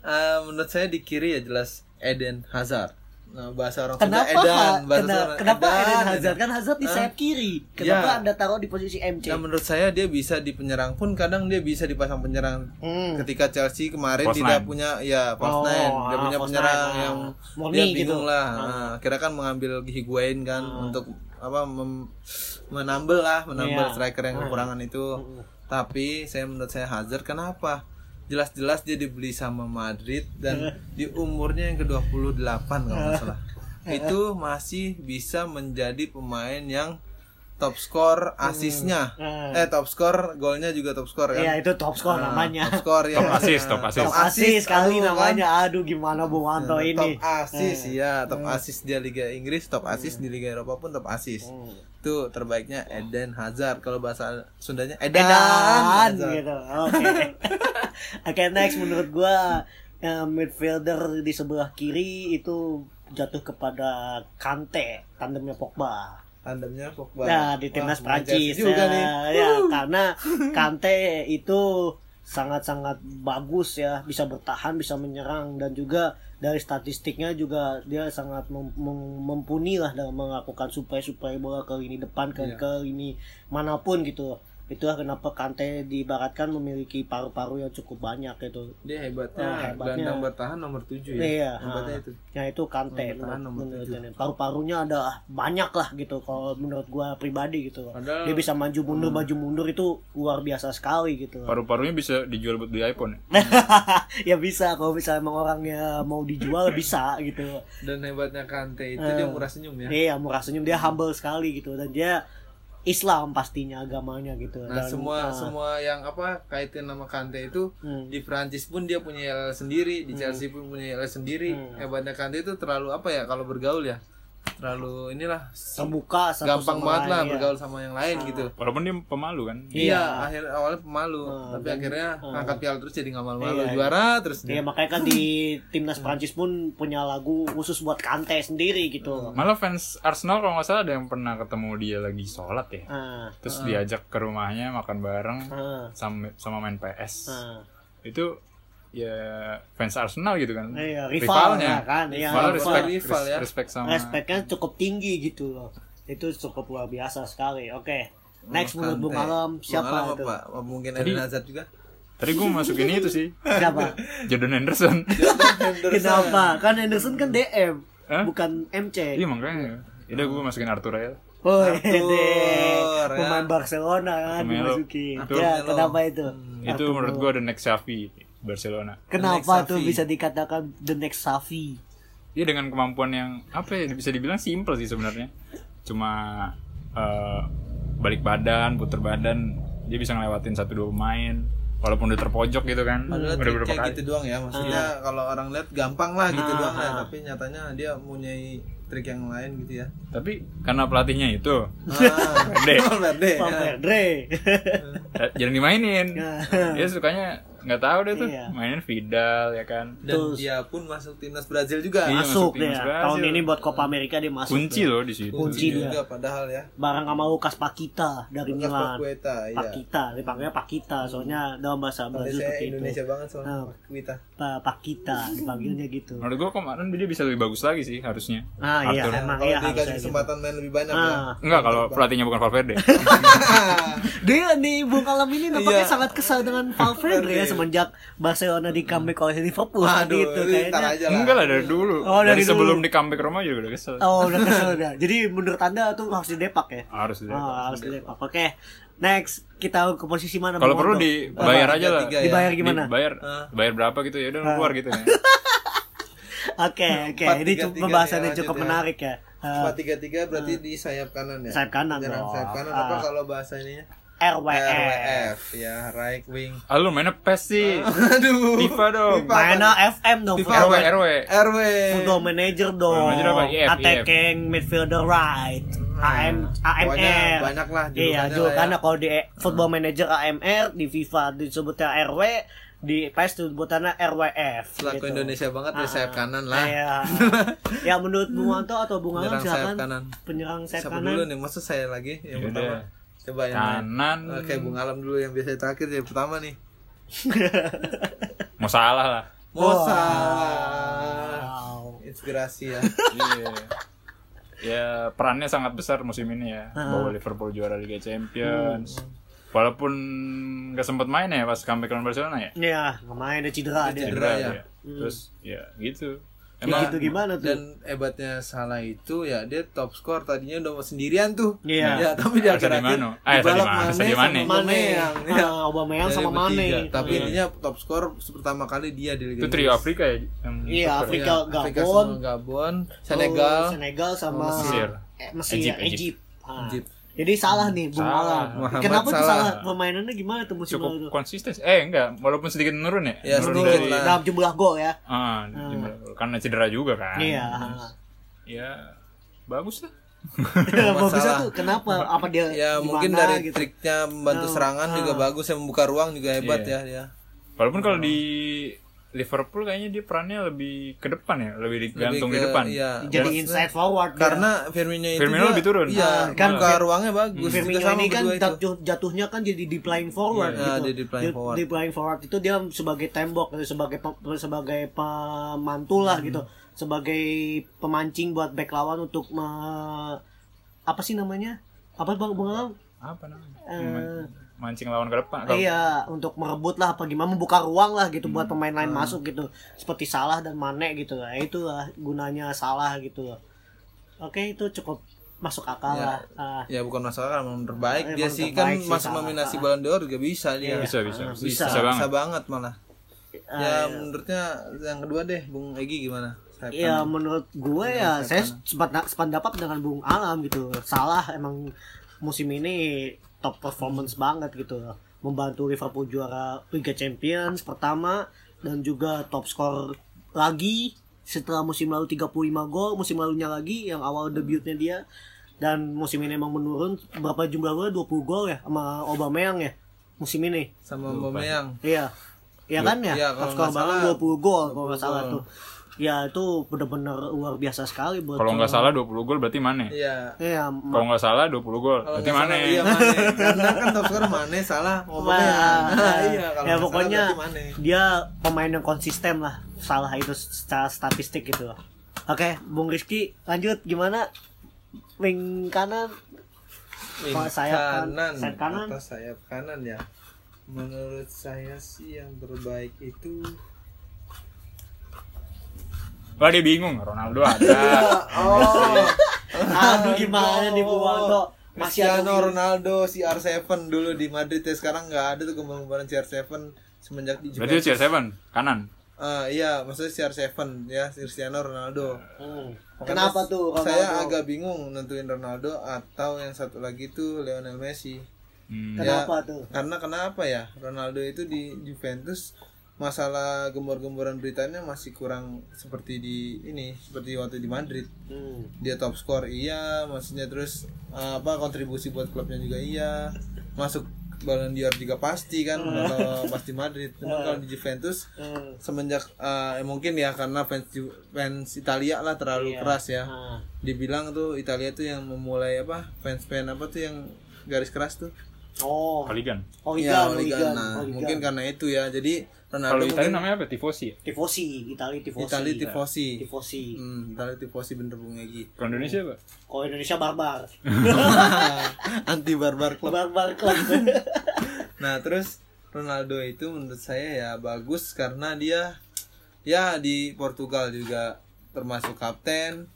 Eh, menurut saya di kiri ya jelas Eden Hazard nah, bahasa orang Sunda Kenapa Edan Ha- bahasa kena- orang kenapa Edan, Eden Hazard Edan. kan Hazard di sayap kiri? Kenapa Ya. Anda taruh di posisi MC? Nah, menurut saya dia bisa di penyerang pun kadang dia bisa dipasang penyerang. Hmm. Ketika Chelsea kemarin False tidak nine. punya ya false Oh, nine, dia ah, punya penyerang nine, ah. yang Murni dia gitu. bingung lah. Ah. Nah, akhirnya kan mengambil Higuain kan untuk apa mem- menambel lah, menambel Iya. striker yang kekurangan itu. Tapi saya menurut saya Hazard kenapa? Jelas-jelas dia dibeli sama Madrid dan di umurnya yang ke-28 kalau nggak salah. Itu masih bisa menjadi pemain yang top skor asisnya. Hmm. Eh top skor golnya juga top skor kan. Iya, itu top score Nah, namanya. Top skor ya. Top assist, top assist. Top assist kali aduh, kan. namanya. Aduh, gimana Bu Wanto Nah, ini? Top assist ya, top assist dia Liga Inggris, top assist di Liga Eropa pun top assist. Hmm. Itu terbaiknya Eden Hazard kalau bahasa Sundanya Edan, Edan Hazard. gitu. Oke. Oke, next menurut gua eh, midfielder di sebelah kiri itu jatuh kepada Kante, tandemnya Pogba. Tandemnya Pogba. Nah, di timnas Prancis juga ya, nih. ya, karena Kante itu sangat-sangat bagus ya, bisa bertahan, bisa menyerang dan juga dari statistiknya juga dia sangat mem- mem- mumpuni lah dalam melakukan supaya-supaya bola ke lini depan ke Iya. ke lini mana pun gitu. Itulah kenapa Kante diibaratkan memiliki paru-paru yang cukup banyak gitu. Dia hebatnya, Ah, hebatnya. gelandang bertahan nomor 7 ya. Iya, Hebatnya ah. itu. Ya itu Kante Bertahan nomor menurut. Paru-parunya ada banyak lah gitu kalau menurut gua pribadi gitu. Padahal- Dia bisa maju mundur Hmm. maju mundur itu luar biasa sekali gitu. Paru-parunya bisa dijual buat beli iPhone ya. ya bisa kalau misalnya emang orangnya mau dijual bisa gitu. Dan hebatnya Kante itu Eh. dia murah senyum ya. Iya murah senyum dia humble sekali gitu dan dia Islam pastinya agamanya gitu. Nah, Dan, semua ah, semua yang apa kaitin nama Kante itu Hmm. di Prancis pun dia punya LL sendiri, di Chelsea pun punya LL sendiri. Hmm. Hebatnya Kante itu terlalu apa ya kalau bergaul ya? Terlalu inilah terbuka satu gampang sama banget lah ya. bergaul sama yang lain gitu. Walaupun dia pemalu kan. Iya. Iya, akhir awalnya pemalu, Hmm, tapi dan- akhirnya hmm. angkat piala terus jadi nggak malu-malu, Iya. juara terus Iya dia. makanya kan di timnas Prancis pun punya lagu khusus buat Kante sendiri gitu. Malah fans Arsenal kalau nggak salah ada yang pernah ketemu dia lagi sholat ya. Ah, Terus diajak ke rumahnya makan bareng ah, sama sama main PS. ah. Itu ya fans Arsenal gitu kan. Iya, rival Rivalnya. ya kan, iya, rival. respect, Rival ya. respect sama Respeknya cukup tinggi gitu loh. Itu cukup luar biasa sekali. Oke. Next menurut Bung. Alam Bung siapa Alam itu? apa? Mungkin Eden Hazard juga. Tadi gue masukin itu sih. Siapa? Jordan Henderson. Henderson. Kenapa? Kan Henderson kan DM, Hah? bukan MC. iya makanya. Udah gue masukin Arthur aja. Oh, Arthur, deh. ya. Pemain Barcelona kan dimasukin. Arthur Ya, kenapa itu? Itu menurut gue the next Xavi Barcelona. Kenapa tuh Xavi. bisa dikatakan the next Safi? Dia dengan kemampuan yang apa ya bisa dibilang simple sih sebenarnya. Cuma eh, balik badan, puter badan, dia bisa ngelewatin satu dua pemain walaupun udah terpojok gitu kan. Padahal Udah triknya kali. gitu doang ya Maksudnya kalau orang lihat gampang lah gitu Ah, doang ya. Tapi nyatanya dia punya trik yang lain gitu ya Tapi karena pelatihnya itu ah, Valverde. Valverde ya. Valverde. jarang dimainin. Ya. Dia sukanya nggak tahu deh tuh Iya. mainin Vidal ya kan. Dan Terus- dia pun masuk timnas Brazil juga Iya, masuk masuk timnas dia. Brazil. Tahun ini buat Copa America dia masuk. Kunci loh di situ. Kunci dia. juga padahal ya Barang sama Lukas Pakita dari Lukas Milan. Paqueta iya Pakita, dipanggilnya Pakita soalnya dalam bahasa Brazil Indonesia, seperti itu. Indonesia banget soalnya Ah. Paqueta Pa- Pakita dipanggilnya gitu. Menurut gua kemarin dia bisa lebih bagus lagi sih harusnya. Ah iya, Arthur. emang Kalau iya dikasih harusnya gitu. kesempatan main lebih banyak ya Ah. Enggak kalau pelatihnya bukan Valverde. Dia nih Bung Alam ini nampaknya Iya. sangat kesal dengan Valverde ya Valverde. Semenjak Barcelona di comeback oleh Liverpool Aduh, gitu kayaknya. aja lah Enggak lah dari dulu. Oh, dari dari, sebelum dulu. di comeback Roma juga udah kesel. Oh udah kesel udah. Jadi menurut anda tuh harus didepak ya? Harus deh. Oh, harus didepak. Oke. Next kita ke posisi mana? Kalau perlu dibayar aja lah. ya. Dibayar gimana? Dibayar, Ah. bayar berapa gitu ya udah keluar gitu ya. Oke oke. Ini tiga, cu- tiga pembahasan nih, yang cukup ya. menarik ya. Empat tiga tiga berarti di sayap kanan ya Sayap kanan sayap kanan Ah. apa kalau bahasa ininya RWF. RWF ya right wing Ah lu mainnya PES sih. aduh FIFA dong. FIFA. Mainnya FM dong. FIFA RW RW. RW Football manager dong. Manager apa? IF, Attacking midfielder right. AM Pokoknya AMR. banyak lah Iya, juga lah ya. karena kalau di football manager AMR di FIFA disebutnya RW, di PES disebutnya RWF. Selaku gitu. Indonesia banget di Ah, sayap kanan lah Iya. ya menurut Bung Wanto atau Bung sayap silakan kanan. penyerang sayap kanan. dulu nih maksud saya lagi yang Yaudah. pertama coba yang. Kanan. Oke Bung Alam dulu yang biasa terakhir yang pertama nih Mau salah lah. Mosa Wow. inspirasi ya Iya. Ya perannya sangat besar musim ini ya. Bawa Liverpool juara Liga Champions. Hmm. Walaupun gak sempat main ya pas comeback lawan Barcelona ya. Iya, main ada cedera dia. Cedera. ya. dia. Terus ya gitu. Emang gitu gimana tuh? dan hebatnya salah itu ya dia top skor tadinya udah sendirian tuh Iya. ya tapi di Sadio akhir akhir Mane. Eh, Sadio Mane, Sadio Mane. Mane, yang Ah, Aubameyang sama Mane. tapi Iya. intinya top skor pertama kali dia di Liga Itu trio. Afrika ya. Yang Iya, Afrika, Afrika Gabon. semua, Gabon Senegal Oh, Senegal sama Mesir. Eh, Mesir, Egypt, Egypt. Egypt. Jadi salah nih Bung Salah. Alam. Muhammad Kenapa tuh salah. salah permainannya gimana tuh musim lalu cukup konsisten. Eh enggak, walaupun sedikit menurun ya. Ya, Menurun sedikit dari- lah. Dalam jumlah gol ya. Ah, jumlah- karena cedera juga kan. Iya. Ya bagus lah. Salah. tuh kenapa? Apa dia ya gimana mungkin dari gitu? triknya membantu Ah, serangan juga ah. bagus yang membuka ruang juga hebat Iya. ya dia Walaupun kalau di Liverpool kayaknya dia perannya lebih ke depan ya, lebih digantung di Lebih ke- depan. iya. Jadi inside forward karena Firmino itu Firmino dia- lebih turun. Iya, Ah, kan ke ruangnya bagus. Firmino sama ini kan itu. jatuh, jatuhnya kan jadi di playing forward Iya, gitu. dia di playing forward. Di playing forward itu dia sebagai tembok, sebagai pe- sebagai pemantul lah gitu, sebagai pemancing buat back lawan untuk me- apa sih namanya? Apa bang bang? Apa namanya? Eh, Mancing lawan ke depan. Kalau- Iya, untuk merebut lah apa gimana membuka ruang lah gitu Hmm. buat pemain lain masuk gitu. Seperti Salah dan Mane gitu lah. Itu lah gunanya Salah gitu loh. Oke, itu cukup masuk akal Ya. lah. Ah, Ya bukan masalah emang terbaik Emang dia sih terbaik kan sih, masuk salah. nominasi Ah. Ballon d'Or juga bisa dia. Iya. Bisa, bisa. Bisa, bisa. bisa banget. Bisa banget malah. ah, ya iya. menurutnya yang kedua deh Bung Egi gimana? Ya kanan. menurut gue ya saya sependapat, sependapat dengan Bung Alam gitu. Salah emang musim ini top performance banget gitu. Membantu Liverpool juara Liga Champions pertama dan juga top skor lagi setelah musim lalu 35 gol, musim lalunya lagi yang awal debutnya dia dan musim ini emang menurun berapa jumlah gol 20 gol ya sama Aubameyang ya musim ini. sama Aubameyang. Iya. Iya kan ya? Iya, Top kalau skor nggak Ballon salah, 20 gol kalau nggak 20 salah tuh. Ya itu benar-benar luar biasa sekali buat Kalau nggak salah 20 gol berarti Mane. Iya. Iya, Kalau nggak salah 20 gol berarti salah, Mane. Iya Mane. Karena kan top scorer Mane salah Aubameyang. Nah, iya, kalau ya pokoknya salah dia pemain yang konsisten lah salah itu secara statistik gitu loh. Oke, Bung Rizky lanjut gimana? Wing kanan Wing sayap kan- kanan, sayap kanan. atau sayap kanan ya. Menurut saya sih yang terbaik itu Wah dia bingung, Ronaldo ada. oh Aduh gimana nih? Masih ada Cristiano Ronaldo CR7 dulu di Madrid ya sekarang nggak ada tuh kembang-kembangan CR7 semenjak di berarti Juventus. CR7 kanan. Ah iya, maksudnya CR7 ya Cristiano Ronaldo. Hmm. Kenapa tuh Ronaldo? Saya agak bingung nentuin Ronaldo atau yang satu lagi tuh Lionel Messi. Hmm. Kenapa Ya, tuh? Karena kenapa ya? Ronaldo itu di Juventus masalah gembor-gemboran beritanya masih kurang seperti di ini, seperti waktu di Madrid. Hmm. Dia top skor iya, maksudnya terus uh, apa kontribusi buat klubnya juga iya. Masuk Ballon d'Or juga pasti kan kalau pas di Madrid. Cuma kalau di Juventus Hmm. semenjak uh, mungkin ya karena fans fans Italia lah terlalu Iya. keras ya. Ah. Dibilang tuh Italia tuh yang memulai apa? Fans-fans apa tuh yang garis keras tuh? Oh. Oh, Iya, Hooligan. Hooligan, Nah, Hooligan. mungkin karena itu ya. Jadi Kalau Ronaldo Italia mungkin namanya apa? Tifosi. ya? Tifosi, Italia tifosi. Italia tifosi. Tifosi. Hmm, Italia tifosi bener Bung Egi. Kalau Indonesia apa? Kalau Indonesia barbar. Anti barbar club. barbar club. Nah, terus Ronaldo itu menurut saya ya bagus karena dia ya di Portugal juga termasuk kapten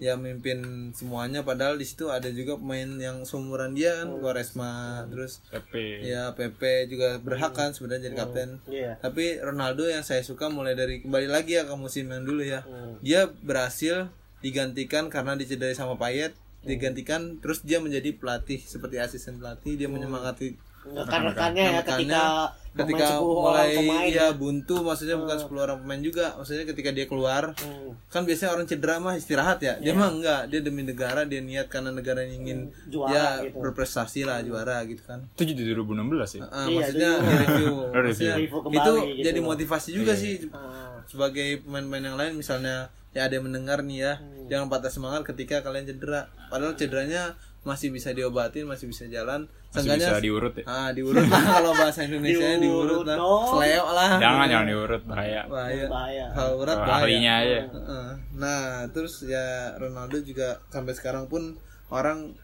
ya mimpin semuanya padahal di situ ada juga pemain yang seumuran dia kan Quaresma terus PP. ya PP juga berhak kan sebenarnya jadi kapten Iya. tapi Ronaldo yang saya suka mulai dari kembali lagi ya ke musim yang dulu ya Hmm. dia berhasil digantikan karena dicederai sama Payet digantikan terus dia menjadi pelatih seperti asisten pelatih dia menyemangati Rekan-rekannya ya ketika ketika pemain 10 orang mulai pemain. ya buntu maksudnya bukan 10 orang pemain juga maksudnya ketika dia keluar Hmm. kan biasanya orang cedera mah istirahat ya dia mah enggak dia demi negara dia niat karena negara ingin Juara ya gitu. berprestasi lah juara gitu kan Itu jadi 2016 ya. Ah, Iya, maksudnya di review. Maksudnya kembali itu gitu jadi motivasi juga Iya. sih Ah. sebagai pemain-pemain yang lain misalnya ya ada yang mendengar nih ya Hmm. jangan patah semangat ketika kalian cedera padahal cederanya masih bisa diobatin masih bisa jalan Seenggaknya- bisa diurut ya. ah diurut lah kalau bahasa Indonesia Diurut diurut lah dong. seleo lah Jangan jangan diurut bahaya. bahaya Bahaya. kalau urat bahaya ahlinya aja. Heeh. nah terus ya Ronaldo juga sampai sekarang pun orang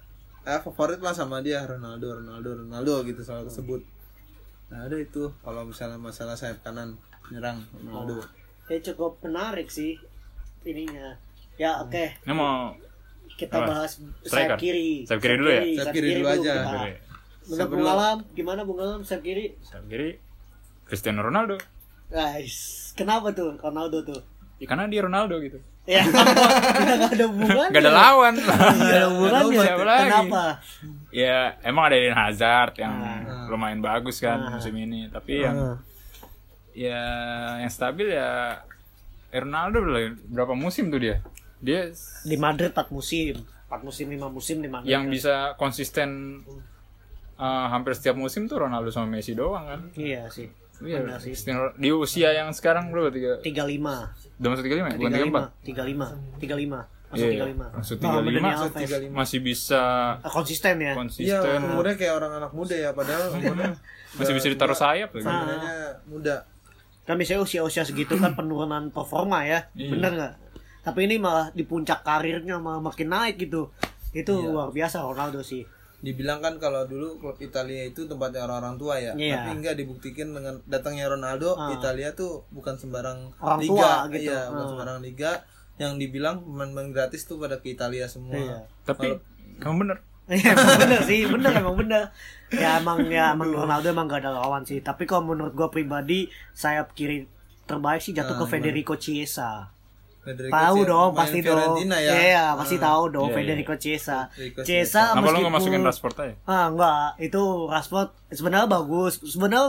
eh, favorit lah sama dia Ronaldo Ronaldo Ronaldo gitu selalu sebut nah ada itu kalau misalnya masalah sayap kanan nyerang Ronaldo Ya cukup menarik sih ininya. Ya oke, Ini mau kita bahas sayap kiri. Sayap kiri dulu ya? Sayap kiri dulu aja. kita. Sebelum- Bung Alam, gimana Bung Alam sayap kiri? Sayap kiri Cristiano Ronaldo. Guys, kenapa tuh Ronaldo tuh? Ya, karena dia Ronaldo gitu. Ya, nggak ada hubungan. Gak ada lawan. Gak ada hubungannya. Siapa lagi? Kenapa? ya emang ada Eden Hazard yang Ah. lumayan bagus kan musim ini. Tapi yang Ah. ya yang stabil ya Ronaldo berapa- berapa musim tuh dia? Dia Di Madrid 4 musim. 4 musim, 5 musim di Madrid. yang bisa konsisten uh, hampir setiap musim tuh Ronaldo sama Messi doang kan. Iya sih. Iya, Benar sih. Di usia yang sekarang berapa tiga 35 udah masuk tiga lima ya? Bukan tiga empat? 35 35 35 masuk Iya, 35 masuk Nah, 35. Dani Masuk Alves. masih bisa Ah, konsisten ya? Iya, konsisten umurnya kayak orang anak muda ya, padahal. Umurnya. Masih bisa ditaruh sayap lagi. Sebenarnya muda. kan biasanya usia-usia segitu kan penurunan performa ya. Iya. bener nggak? Tapi ini malah di puncak karirnya malah makin naik gitu. Itu Iya. luar biasa Ronaldo sih Dibilang kan kalau dulu klub Italia itu tempatnya orang-orang tua ya, Iya. tapi enggak dibuktikan dengan datangnya Ronaldo, Ah. Italia tuh bukan sembarang Orang liga, tua gitu. iya, bukan Ah. sembarang liga yang dibilang pemain-pemain gratis tuh pada ke Italia semua. Iya. tapi kamu bener Iya emang bener sih, bener emang bener. Ya emang ya emang Ronaldo emang gak ada lawan sih. Tapi kalau menurut gua pribadi sayap kiri terbaik sih jatuh Ah, ke Federico Chiesa. Federico Tahu Chiesa, dong, pemain pasti dong. Fiorentina ya. Iya, pasti Ah. tahu dong Iya, iya. Federico Chiesa. Federico Chiesa kenapa lo nggak masukin Rashford aja Ah enggak, itu Rashford sebenarnya bagus. Sebenarnya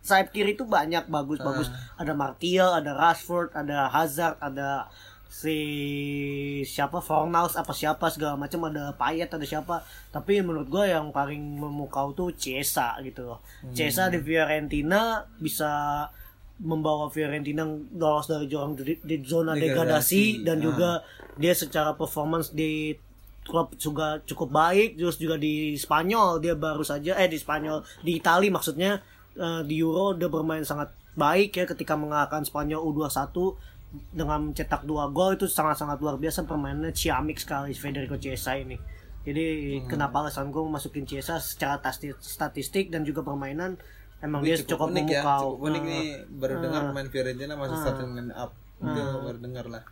sayap kiri itu banyak bagus bagus. Ah. Ada Martial, ada Rashford, ada Hazard, ada si siapa Fornals apa siapa segala macam ada Payet ada siapa. Tapi menurut gue yang paling memukau tuh Chiesa gitu loh. Hmm. Chiesa di Fiorentina bisa membawa Fiorentina lolos dari jurang di, di zona Degradasi. degradasi dan Ah. juga dia secara performance di klub juga cukup baik terus juga di Spanyol dia baru saja eh di Spanyol di Itali maksudnya eh, di Euro dia bermain sangat baik ya ketika mengalahkan Spanyol U21 dengan mencetak dua gol itu sangat-sangat luar biasa permainannya ciamik sekali Federico Chiesa ini jadi kenapa alasan gue masukin Chiesa secara statistik dan juga permainan emang Ini dia cukup, unik ya, cukup unik Nah, nih baru dengar Ah. pemain Fiorentina masuk Ah. starting line up. Itu baru dengar lah.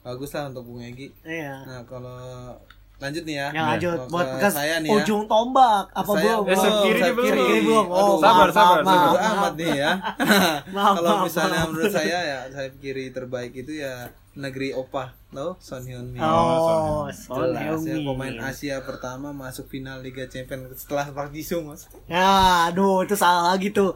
Bagus lah untuk Bung Egi. iya Nah, kalau lanjut nih ya. yang lanjut buat ke bekas saya nih ya. ujung tombak apa Saya belum Eh, sayap kiri sayap belum. kiri. Kiri belum. Oh, Aduh, sabar, maaf, sabar, maaf, sabar. Maaf. amat nih ya. Kalau misalnya maaf. menurut saya ya sayap kiri terbaik itu ya negeri Opa, tahu Son Heung-min. Oh, Son Jelas ya, Heung-min. pemain Asia pertama masuk final Liga Champions setelah Park Ji-sung, Mas. Ya, aduh itu salah lagi tuh.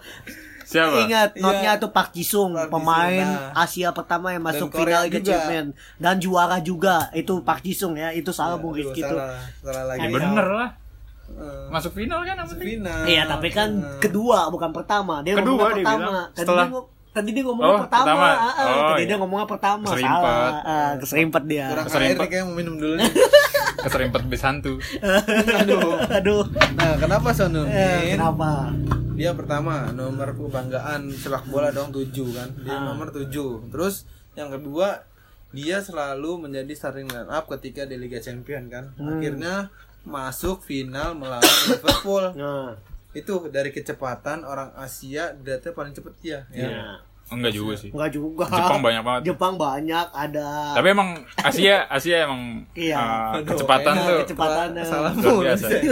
Siapa Ingat, Iya. notnya tuh Park Ji-sung, Park Ji-sung, pemain nah. Asia pertama yang masuk Korea final Liga. Champions dan juara juga. Itu Park Ji-sung ya, itu salah Bung Aduh, Rizky tuh. salah, salah lagi. Ayo. bener lah Eh, masuk final kan yang penting final. Iya, tapi kan Eh, kedua bukan pertama. Dia Kedua dia pertama. bilang. Tadi Setelah- dia, tadi dia ngomongnya Oh, pertama. pertama. Ah, ah, Oh, tadi iya. dia ngomongnya pertama. Keserimpet. Salah. Ah, keserimpet dia. kurang Keserimpet. air kayak mau minum dulu nih. keserimpet bis hantu Aduh. Aduh. Nah, kenapa Son Eh, kenapa? Dia pertama nomor kebanggaan sepak bola dong 7 kan. Dia Ah. nomor 7. Terus yang kedua dia selalu menjadi starting line up ketika di Liga Champion kan. Hmm. Akhirnya masuk final melawan Liverpool. Nah, Itu dari kecepatan orang Asia data paling cepet dia. Ya. ya. Enggak juga sih Enggak juga. Jepang banyak banget Jepang banyak ada tapi emang Asia Asia emang Iya. uh, Aduh, kecepatan tuh kecepatannya. salah biasa. sih.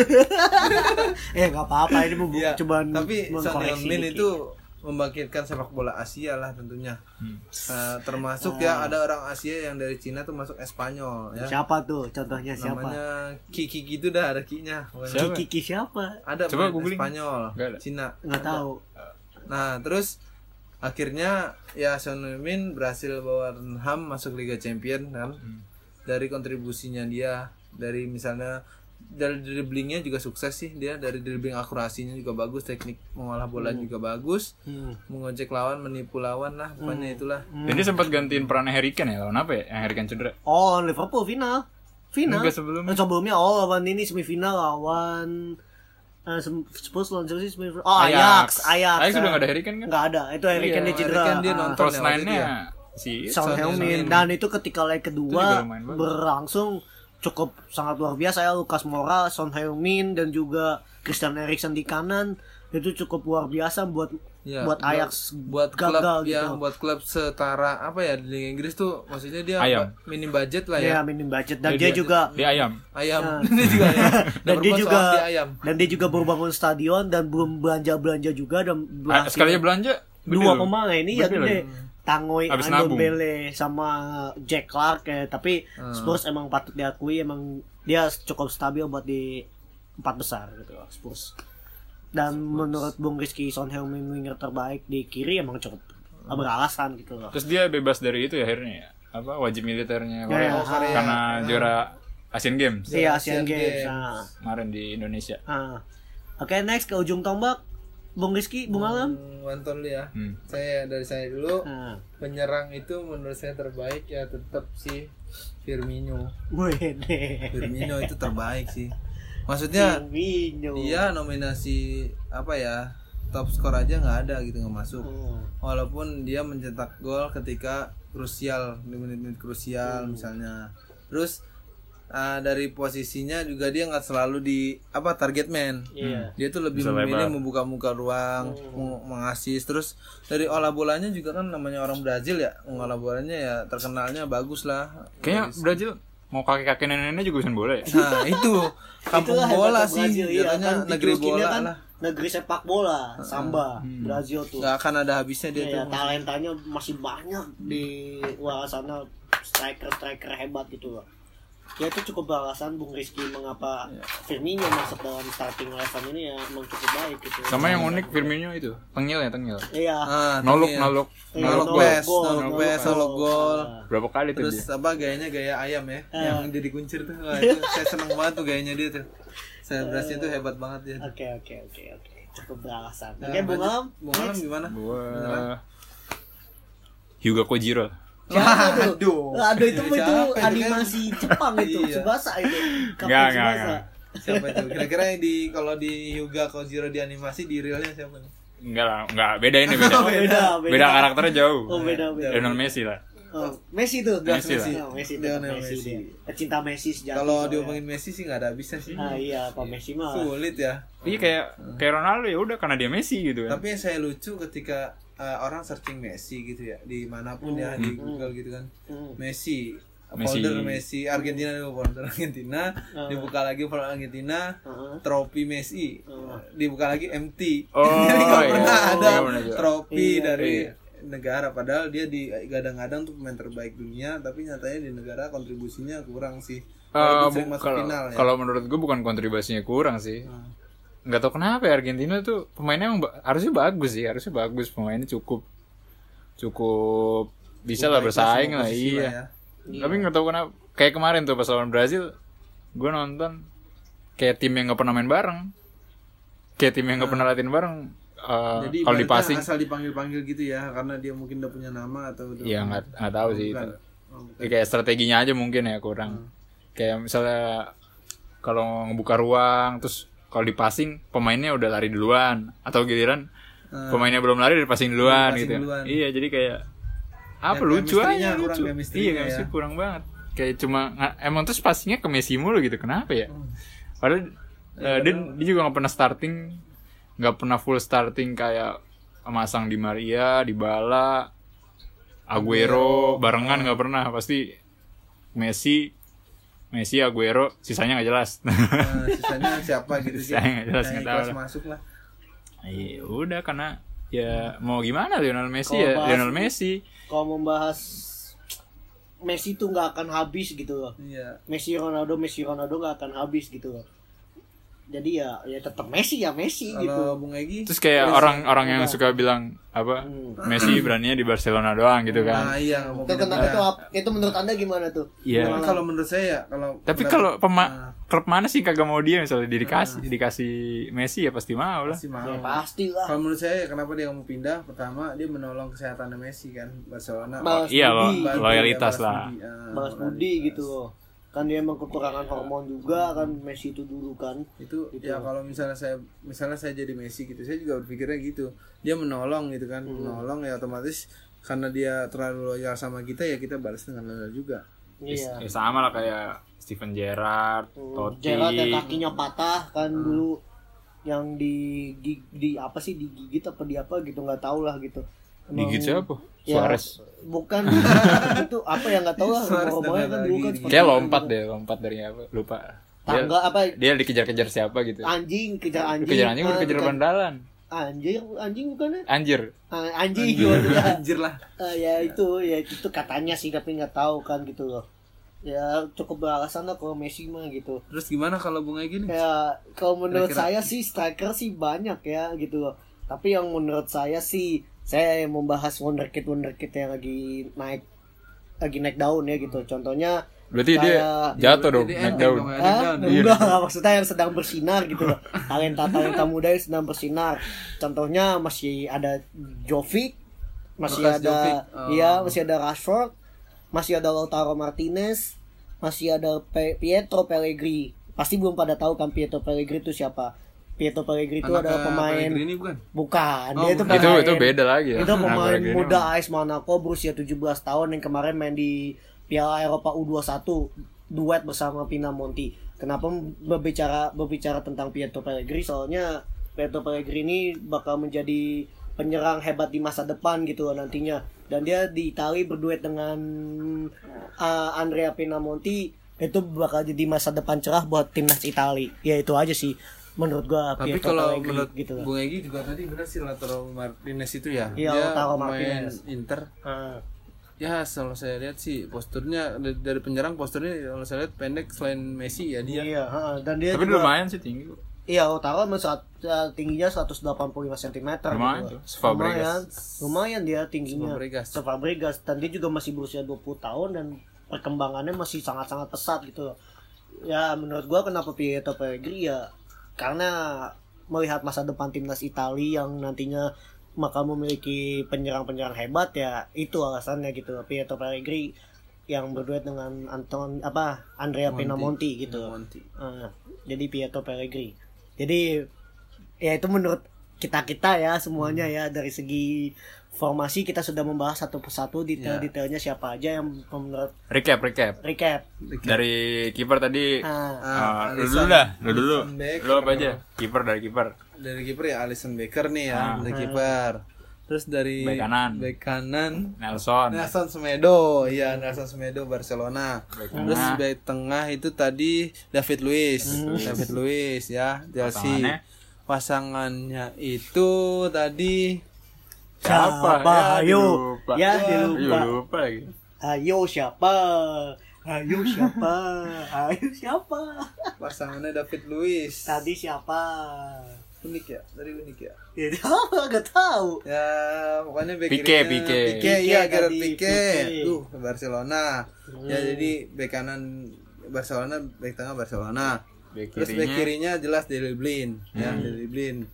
eh nggak apa-apa ini mau Iya, coba tapi Son itu membangkitkan sepak bola Asia lah tentunya. Hmm. Eh, termasuk ya ada orang Asia yang dari Cina tuh masuk Espanyol ya. siapa tuh contohnya siapa Namanya Kiki gitu dah ada kinya. Siapa? Kiki siapa Ada Coba. Spanyol. Cina. nggak tahu Nah, terus akhirnya ya Son Heung-min berhasil bawa Tottenham masuk Liga Champion kan. Hmm. Dari kontribusinya dia dari misalnya dari dribblingnya juga sukses sih dia dari dribbling akurasinya juga bagus teknik mengolah bola juga bagus. Hmm. mengojek lawan menipu lawan lah pokoknya itulah. Dan dia sempat gantiin peran Harry Kane ya lawan apa ya? Yang Harry Kane cedera. Oh Liverpool final. Final. Enggak, sebelumnya. Eh, sebelumnya oh lawan ini semifinal lawan eh, sem- Spurs lawan Chelsea semifinal oh Ajax. Ajax Ajax udah nggak ada Harry Kane kan? Nggak ada. Itu Harry Iya, Kane dia Harry cedera Kane dia Ah. nonton. Cross ya, waktu itu line-nya ya. si Son Heung-min. Dan itu ketika leg kedua berlangsung cukup sangat luar biasa ya Lukas Moura, Son Heung-min dan juga Christian Eriksen di kanan. Itu cukup luar biasa buat Ya, buat Ajax buat klub gagal ya gitu. buat klub setara apa ya di Liga Inggris tuh maksudnya dia Ayam. apa, minim budget lah Ya, ya, minim budget dan Dia- dia, juga dia ayam ayam Ya. dia juga ayam dan dia Berbuat juga dia ayam dan dia juga baru bangun stadion dan belum belanja belanja juga dan Ah, berhasil sekalinya belanja dua pemain ini ya Gede. Tangoy. Andombele sama Jack Clark ya tapi Hmm. Spurs emang patut diakui emang dia cukup stabil buat di empat besar gitu Spurs dan menurut Bung Rizky Son Heung-min winger terbaik di kiri emang cukup beralasan gitu loh terus dia bebas dari itu ya akhirnya ya apa wajib militernya Korea Ya, Korea. karena juara Asian Games iya Asian Asian Games Games. nah. kemarin di Indonesia Ah. Oke next ke ujung tombak Bung Rizky, Bung Alam. Hmm, Mantan dulu ya. Hmm. Saya dari saya dulu. Nah, Penyerang itu menurut saya terbaik ya tetap si Firmino. Wede. Firmino itu terbaik sih. Maksudnya Firmino. dia nominasi apa ya top skor aja nggak ada gitu nggak masuk. Hmm. Walaupun dia mencetak gol ketika krusial di menit-menit krusial misalnya. Terus ah, dari posisinya juga dia nggak selalu di apa target man. Iya. Dia tuh lebih Bisa memilih lebar. membuka-muka ruang, meng- mengasis. Terus dari olah bolanya juga kan namanya orang Brazil ya, olah bolanya ya terkenalnya bagus lah. Kayaknya Brazil mau kakek-kakek nenek-nenek juga bisa bola ya. Nah itu kampung Itulah bola sih, Brazil, iya, kan negeri bola kan lah. Negeri sepak bola, samba, Brazil tuh. Gak akan ada habisnya dia Iya, tuh. talentanya masih banyak di luar sana striker-striker hebat gitu loh. Ya itu cukup beralasan Bung Rizky mengapa Firmino masuk dalam starting eleven ini ya emang cukup baik gitu. Sama yang unik Firmino itu, tengil ya tengil. Iya. Ah, Nolok, ya. nolok, Iya, nolok nolok best, gol, nolok nolok best, gol. nolok gol. Ah. Berapa kali tuh Terus dia? apa gayanya gaya ayam ya, Ah. yang jadi kuncir tuh. Wah, itu saya seneng banget tuh gayanya dia tuh. Selebrasinya tuh hebat banget dia. tuh. Oke oke oke oke. Cukup beralasan. Nah, Oke, Bung. Alam. Bung Alam gimana? Gua Hyuga Kojiro. Siapa tuh? Aduh. Aduh itu itu kan? animasi Jepang itu, Iya. Tsubasa itu. Kapten Enggak, enggak, Tsubasa. enggak. Siapa itu? Kira-kira yang di kalau di Hyuga Kojiro di animasi di realnya siapa nih? Enggak lah, enggak beda ini beda. Oh, beda, beda. Beda karakternya jauh. Oh, beda, beda. Lionel Messi lah. Oh, Messi tuh. Messi lah. Oh, Messi, Lionel Messi. Messi. dia. Pecinta Messi sejati. Kalau diomongin Messi sih nggak ada habisnya sih. Ah iya, Pak Messi mah. Sulit ya. Iya kayak kayak Ronaldo ya udah karena dia Messi gitu kan. Tapi yang saya lucu ketika uh, orang searching Messi gitu ya di mana pun ya di Google gitu kan Hmm. Messi Messi. folder Messi Argentina dulu folder Argentina dibuka lagi folder Argentina Heeh. trofi Messi dibuka lagi empty Oh, jadi nggak iya. pernah ada Nggak pernah ada. trofi Iya, dari iya. negara padahal dia di gadang-gadang tuh pemain terbaik dunia tapi nyatanya di negara kontribusinya kurang sih Eh, bu- sering masuk kalau final ya kalau menurut gue bukan kontribusinya kurang sih. Nggak tahu kenapa ya Argentina tuh pemainnya emang ba- harusnya bagus sih, harusnya bagus pemainnya cukup cukup bisa lah bersaing lah iya. ya. Tapi nggak tahu kenapa kayak kemarin tuh pas lawan Brazil gue nonton kayak tim yang nggak pernah main bareng kayak tim yang nggak pernah latihan bareng eh, jadi kalau di ibaratnya passing asal dipanggil-panggil gitu ya karena dia mungkin udah punya nama atau udah ya nggak nggak tahu sih Bukan. itu Oh, bukan. Ya, kayak strateginya aja mungkin ya kurang kayak misalnya kalau ngebuka ruang terus kalau di passing pemainnya udah lari duluan atau giliran pemainnya belum lari udah passing duluan passing gitu ya. duluan. iya jadi kayak apa Ya, lucu aja kurang, lucu iya ya. chemistry kurang banget kayak cuma emang terus passingnya ke Messi mulu gitu kenapa ya Hmm. padahal eh, dia, dia juga nggak pernah starting nggak pernah full starting kayak masang di Maria di Bala Aguero barengan nggak pernah pasti Messi Messi Aguero sisanya nggak jelas. Nah, sisanya siapa gitu sih? Sisanya nggak jelas, Yang nggak tahu masuk lah. Iya udah karena ya mau gimana Lionel Messi Kalau ya? bahas- Lionel Messi. Kalau membahas Messi tuh nggak akan habis gitu loh. iya. Messi Ronaldo Messi Ronaldo nggak akan habis gitu loh. Jadi ya ya tetap Messi ya Messi gitu. kalau Bung Egi terus kayak orang-orang yang suka bilang apa Hmm. Messi beraninya di Barcelona doang gitu nah kan iya nggak mau Itu kenapa itu itu menurut anda gimana tuh? Iya. Kalau menurut saya ya kalau tapi pendapat- kalau pema Nah, klub mana sih kagak mau dia misalnya dikasih dikasih Messi ya pasti mau lah pasti mau Ya pasti lah. kalau menurut saya kenapa dia mau pindah pertama dia menolong kesehatan Messi kan Barcelona Balas iya lo budi. Bantu loyalitas lah budi. Ah, Balas budi gitu loh. Kan dia emang kekurangan hormon juga kan Messi itu dulu kan. itu ya kalau misalnya saya misalnya saya jadi Messi gitu saya juga berpikirnya gitu dia menolong gitu kan Hmm. menolong ya otomatis karena dia terlalu loyal sama kita ya kita balas dengan loyal juga Iya. ya sama lah kayak Steven Gerrard Totti Gerard yang kakinya patah kan dulu yang di, gi- di apa sih digigit apa di apa gitu nggak tahu lah gitu. Emang- digigit siapa? Ya, Suarez. bukan. Itu apa yang nggak tahu lah Suarez rumah-rumahnya dan kan dulu kan di- itu, lompat gitu. deh lompat dari apa? Lupa. Dia, tangga apa? dia dikejar-kejar siapa gitu? Anjing kejar anjing. kejar anjing udah Ah, kejar bukan. bandalan anjing anjing bukan ya anjir. Ah, anjing. Gimana anjir lah. Ah, ya itu ya itu katanya sih tapi nggak tahu kan gitu loh. Ya cukup beralasan lah kalau Messi mah gitu. Terus gimana kalau Bung Egi nih ya kalau menurut Kira-kira. saya sih striker sih banyak ya gitu loh. Tapi yang menurut saya sih saya yang membahas wonderkid wonderkid yang lagi naik lagi naik daun ya gitu contohnya Berarti dia jatuh dong, naik daun. ya. Enggak, maksudnya yang sedang bersinar gitu loh. Talenta-talenta muda yang sedang bersinar. Contohnya masih ada Jovic, masih Bekas ada Jovic, oh. iya, masih ada Rashford, masih ada Lautaro Martinez, masih ada Pe- Pietro Pellegrini. Pasti belum pada tahu kan Pietro Pellegrini itu siapa. Pietro Pellegrini itu adalah pemain Pellegrini bukan? bukan, Oh, dia itu bukan. Itu pemain itu beda lagi ya. itu Nah, pemain Pellegrini muda. AS Monaco berusia 17 tahun yang kemarin main di Piala Eropa U21 duet bersama Pinamonti. Kenapa berbicara berbicara tentang Pietro Pellegrini? Soalnya Pietro Pellegrini bakal menjadi penyerang hebat di masa depan gitu loh nantinya. Dan dia di Itali berduet dengan uh, Andrea Pinamonti itu bakal jadi masa depan cerah buat timnas Itali. Ya itu aja sih menurut gua Tapi Pietro kalau Pellegrini menurut gitu loh. Bung Egi juga tadi benar sih Lautaro Martinez itu ya. Iya, dia Lautaro Martinez. Inter. Ah. Ya, kalau saya lihat sih posturnya dari, dari penyerang posturnya kalau saya lihat pendek selain Messi ya dia. Iya, ha, dan dia Tapi juga lumayan sih tinggi. Iya, Lautaro saat eh, tingginya 185 cm Lumayan gitu. tuh, Fabregas. Lumayan, lumayan dia tingginya. Fabregas. Fabregas. Dan dia juga masih berusia 20 tahun dan perkembangannya masih sangat-sangat pesat gitu loh. Ya, menurut gua kenapa Pietro Pellegrini ya karena melihat masa depan timnas Italia yang nantinya bakal memiliki penyerang-penyerang hebat ya itu alasannya gitu Pietro Pellegrini yang berduet dengan Anton apa Andrea Pinamonti gitu Monti. Ah, jadi Pietro Pellegrini. Jadi ya itu menurut kita kita ya semuanya ya dari segi formasi kita sudah membahas satu persatu detail-detailnya siapa aja yang menurut Recap, recap. recap. Dari kiper tadi Ah, ah, lu dulu dah, lu dulu. Lu apa aja? Kiper dari kiper. Dari kiper ya Alisson Becker nih ya, Ah. dari kiper. Terus dari Bek kanan. bek kanan Nelson. Nelson Semedo, iya Nelson Semedo Barcelona. Bek Terus bek tengah itu tadi David Luiz, David Luiz ya Chelsea. Pasangannya? Pasangannya itu tadi Siapa? Ya, Ayo. dilupa. Ya, Ayo, dilupa. lupa lagi. ayo siapa? Ayo siapa? Ayo siapa? pasangannya David Luiz. Tadi siapa? unik ya, dari unik ya. Ya apa? Gak tahu. Ya pokoknya bek Pique, kirinya- Pique. Pique, iya Gerard Pique. Tuh Barcelona. Ya jadi bek kanan Barcelona, bek tengah Barcelona. Bek Terus bek kirinya jelas Deli Blin, ya Deli Blin.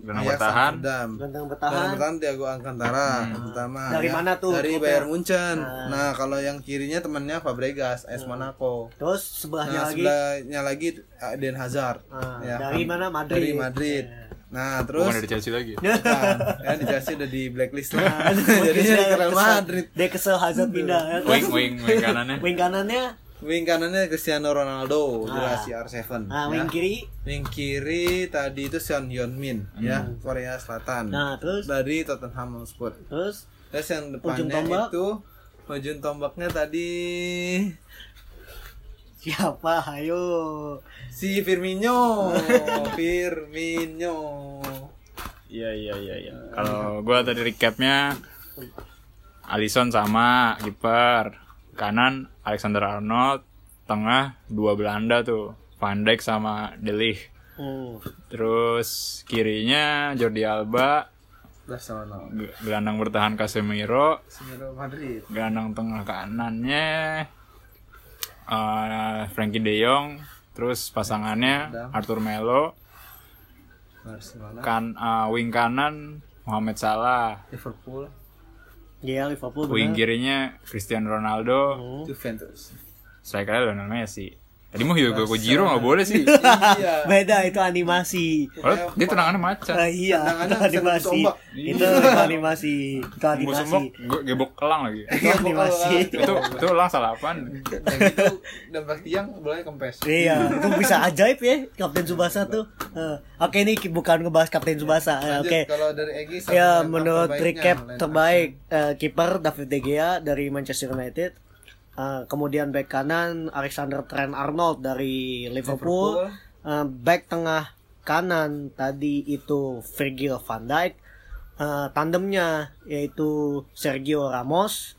Gelandang Ajax bertahan. Gelandang Gelandang bertahan. bertahan Thiago Alcantara pertama. Dari ya. mana tuh Dari? Bayern Munchen. Ah. Nah, kalau yang kirinya temannya Fabregas, AS Monaco. Terus sebelahnya Nah, lagi. sebelahnya lagi Eden Hazard. Ah, Ya, dari mana? Madrid. Dari Madrid. Nah, terus Bukan dari Chelsea lagi. Bukan. ya di Chelsea udah di blacklist lah. Nah, Jadi dia ke Real Madrid. Dia kesel Hazard pindah. Wing, wing, wing kanannya. Wing kanannya, Wing kanannya Cristiano Ronaldo, jelas Ah. CR7. nah, ya. wing kiri. Wing kiri tadi itu Son Heung Min, ya, Korea Selatan. Nah, terus Dari Tottenham Hotspur. terus Terus yang Ujung depannya tombak. itu ujung tombaknya tadi siapa? Ayo. si Firmino. Firmino. Iya, iya, iya, iya. Kalau gua tadi recapnya Alisson sama kiper. Kanan Alexander Arnold, tengah dua Belanda tuh. Van Dijk sama De Ligt. Hmm. Terus kirinya Jordi Alba, Barcelona. ge- gelandang bertahan Casemiro, Semiro Madrid. gelandang tengah kanannya eh, Frankie De Jong, terus pasangannya Arthur Melo, Barcelona. kan eh, wing kanan Mohamed Salah, Liverpool. Iya, Liverpool wing kirinya Cristiano Ronaldo, Hmm. Juventus. strikernya Lionel Messi. Tadi mau Hugo Giro nggak boleh sih. iya. Beda itu animasi. Padahal dia tendangannya macan. Ah, iya, itu animasi. Itu animasi. Itu Gue animasi. gue gebok elang lagi. Itu animasi. itu itu elang salah apaan? Dan gitu dampak tiang bolanya kempes. Iya, itu bisa ajaib ya Kapten Subasa tuh. Eh, Oke ini bukan ngebahas Kapten Subasa. Eh, Oke. Kalau dari Egi satu Ya menurut recap terbaik eh, kiper David De Gea dari Manchester United. Eh, kemudian back kanan Alexander Trent Arnold dari Liverpool. Eh, back tengah kanan tadi itu Virgil van Dijk. Eh, tandemnya yaitu Sergio Ramos.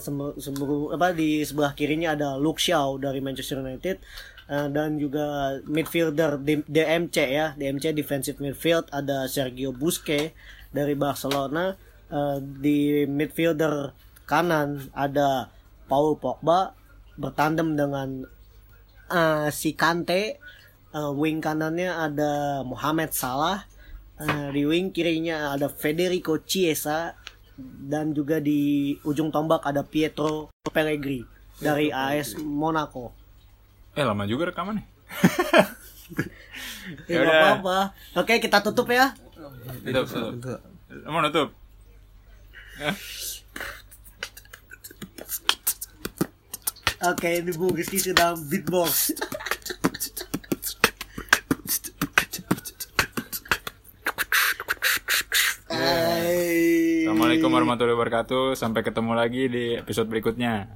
Semu- semu- apa di sebelah kirinya ada Luke Shaw dari Manchester United. Eh, dan juga midfielder DMC ya DMC defensive midfield ada Sergio Busquets dari Barcelona Eh, di midfielder kanan ada Paul Pogba bertandem dengan eh, si Kante. Eh, wing kanannya ada Mohamed Salah. Eh, di wing kirinya ada Federico Chiesa dan juga di ujung tombak ada Pietro Pellegrini dari AS Monaco. Eh lama juga rekaman nih. Ya, Ya apa-apa. Oke, kita tutup ya. Tutup, tutup. Mau Oke, ini Bu Rizky sedang beatbox. Assalamualaikum warahmatullahi wabarakatuh. Sampai ketemu lagi di episode berikutnya.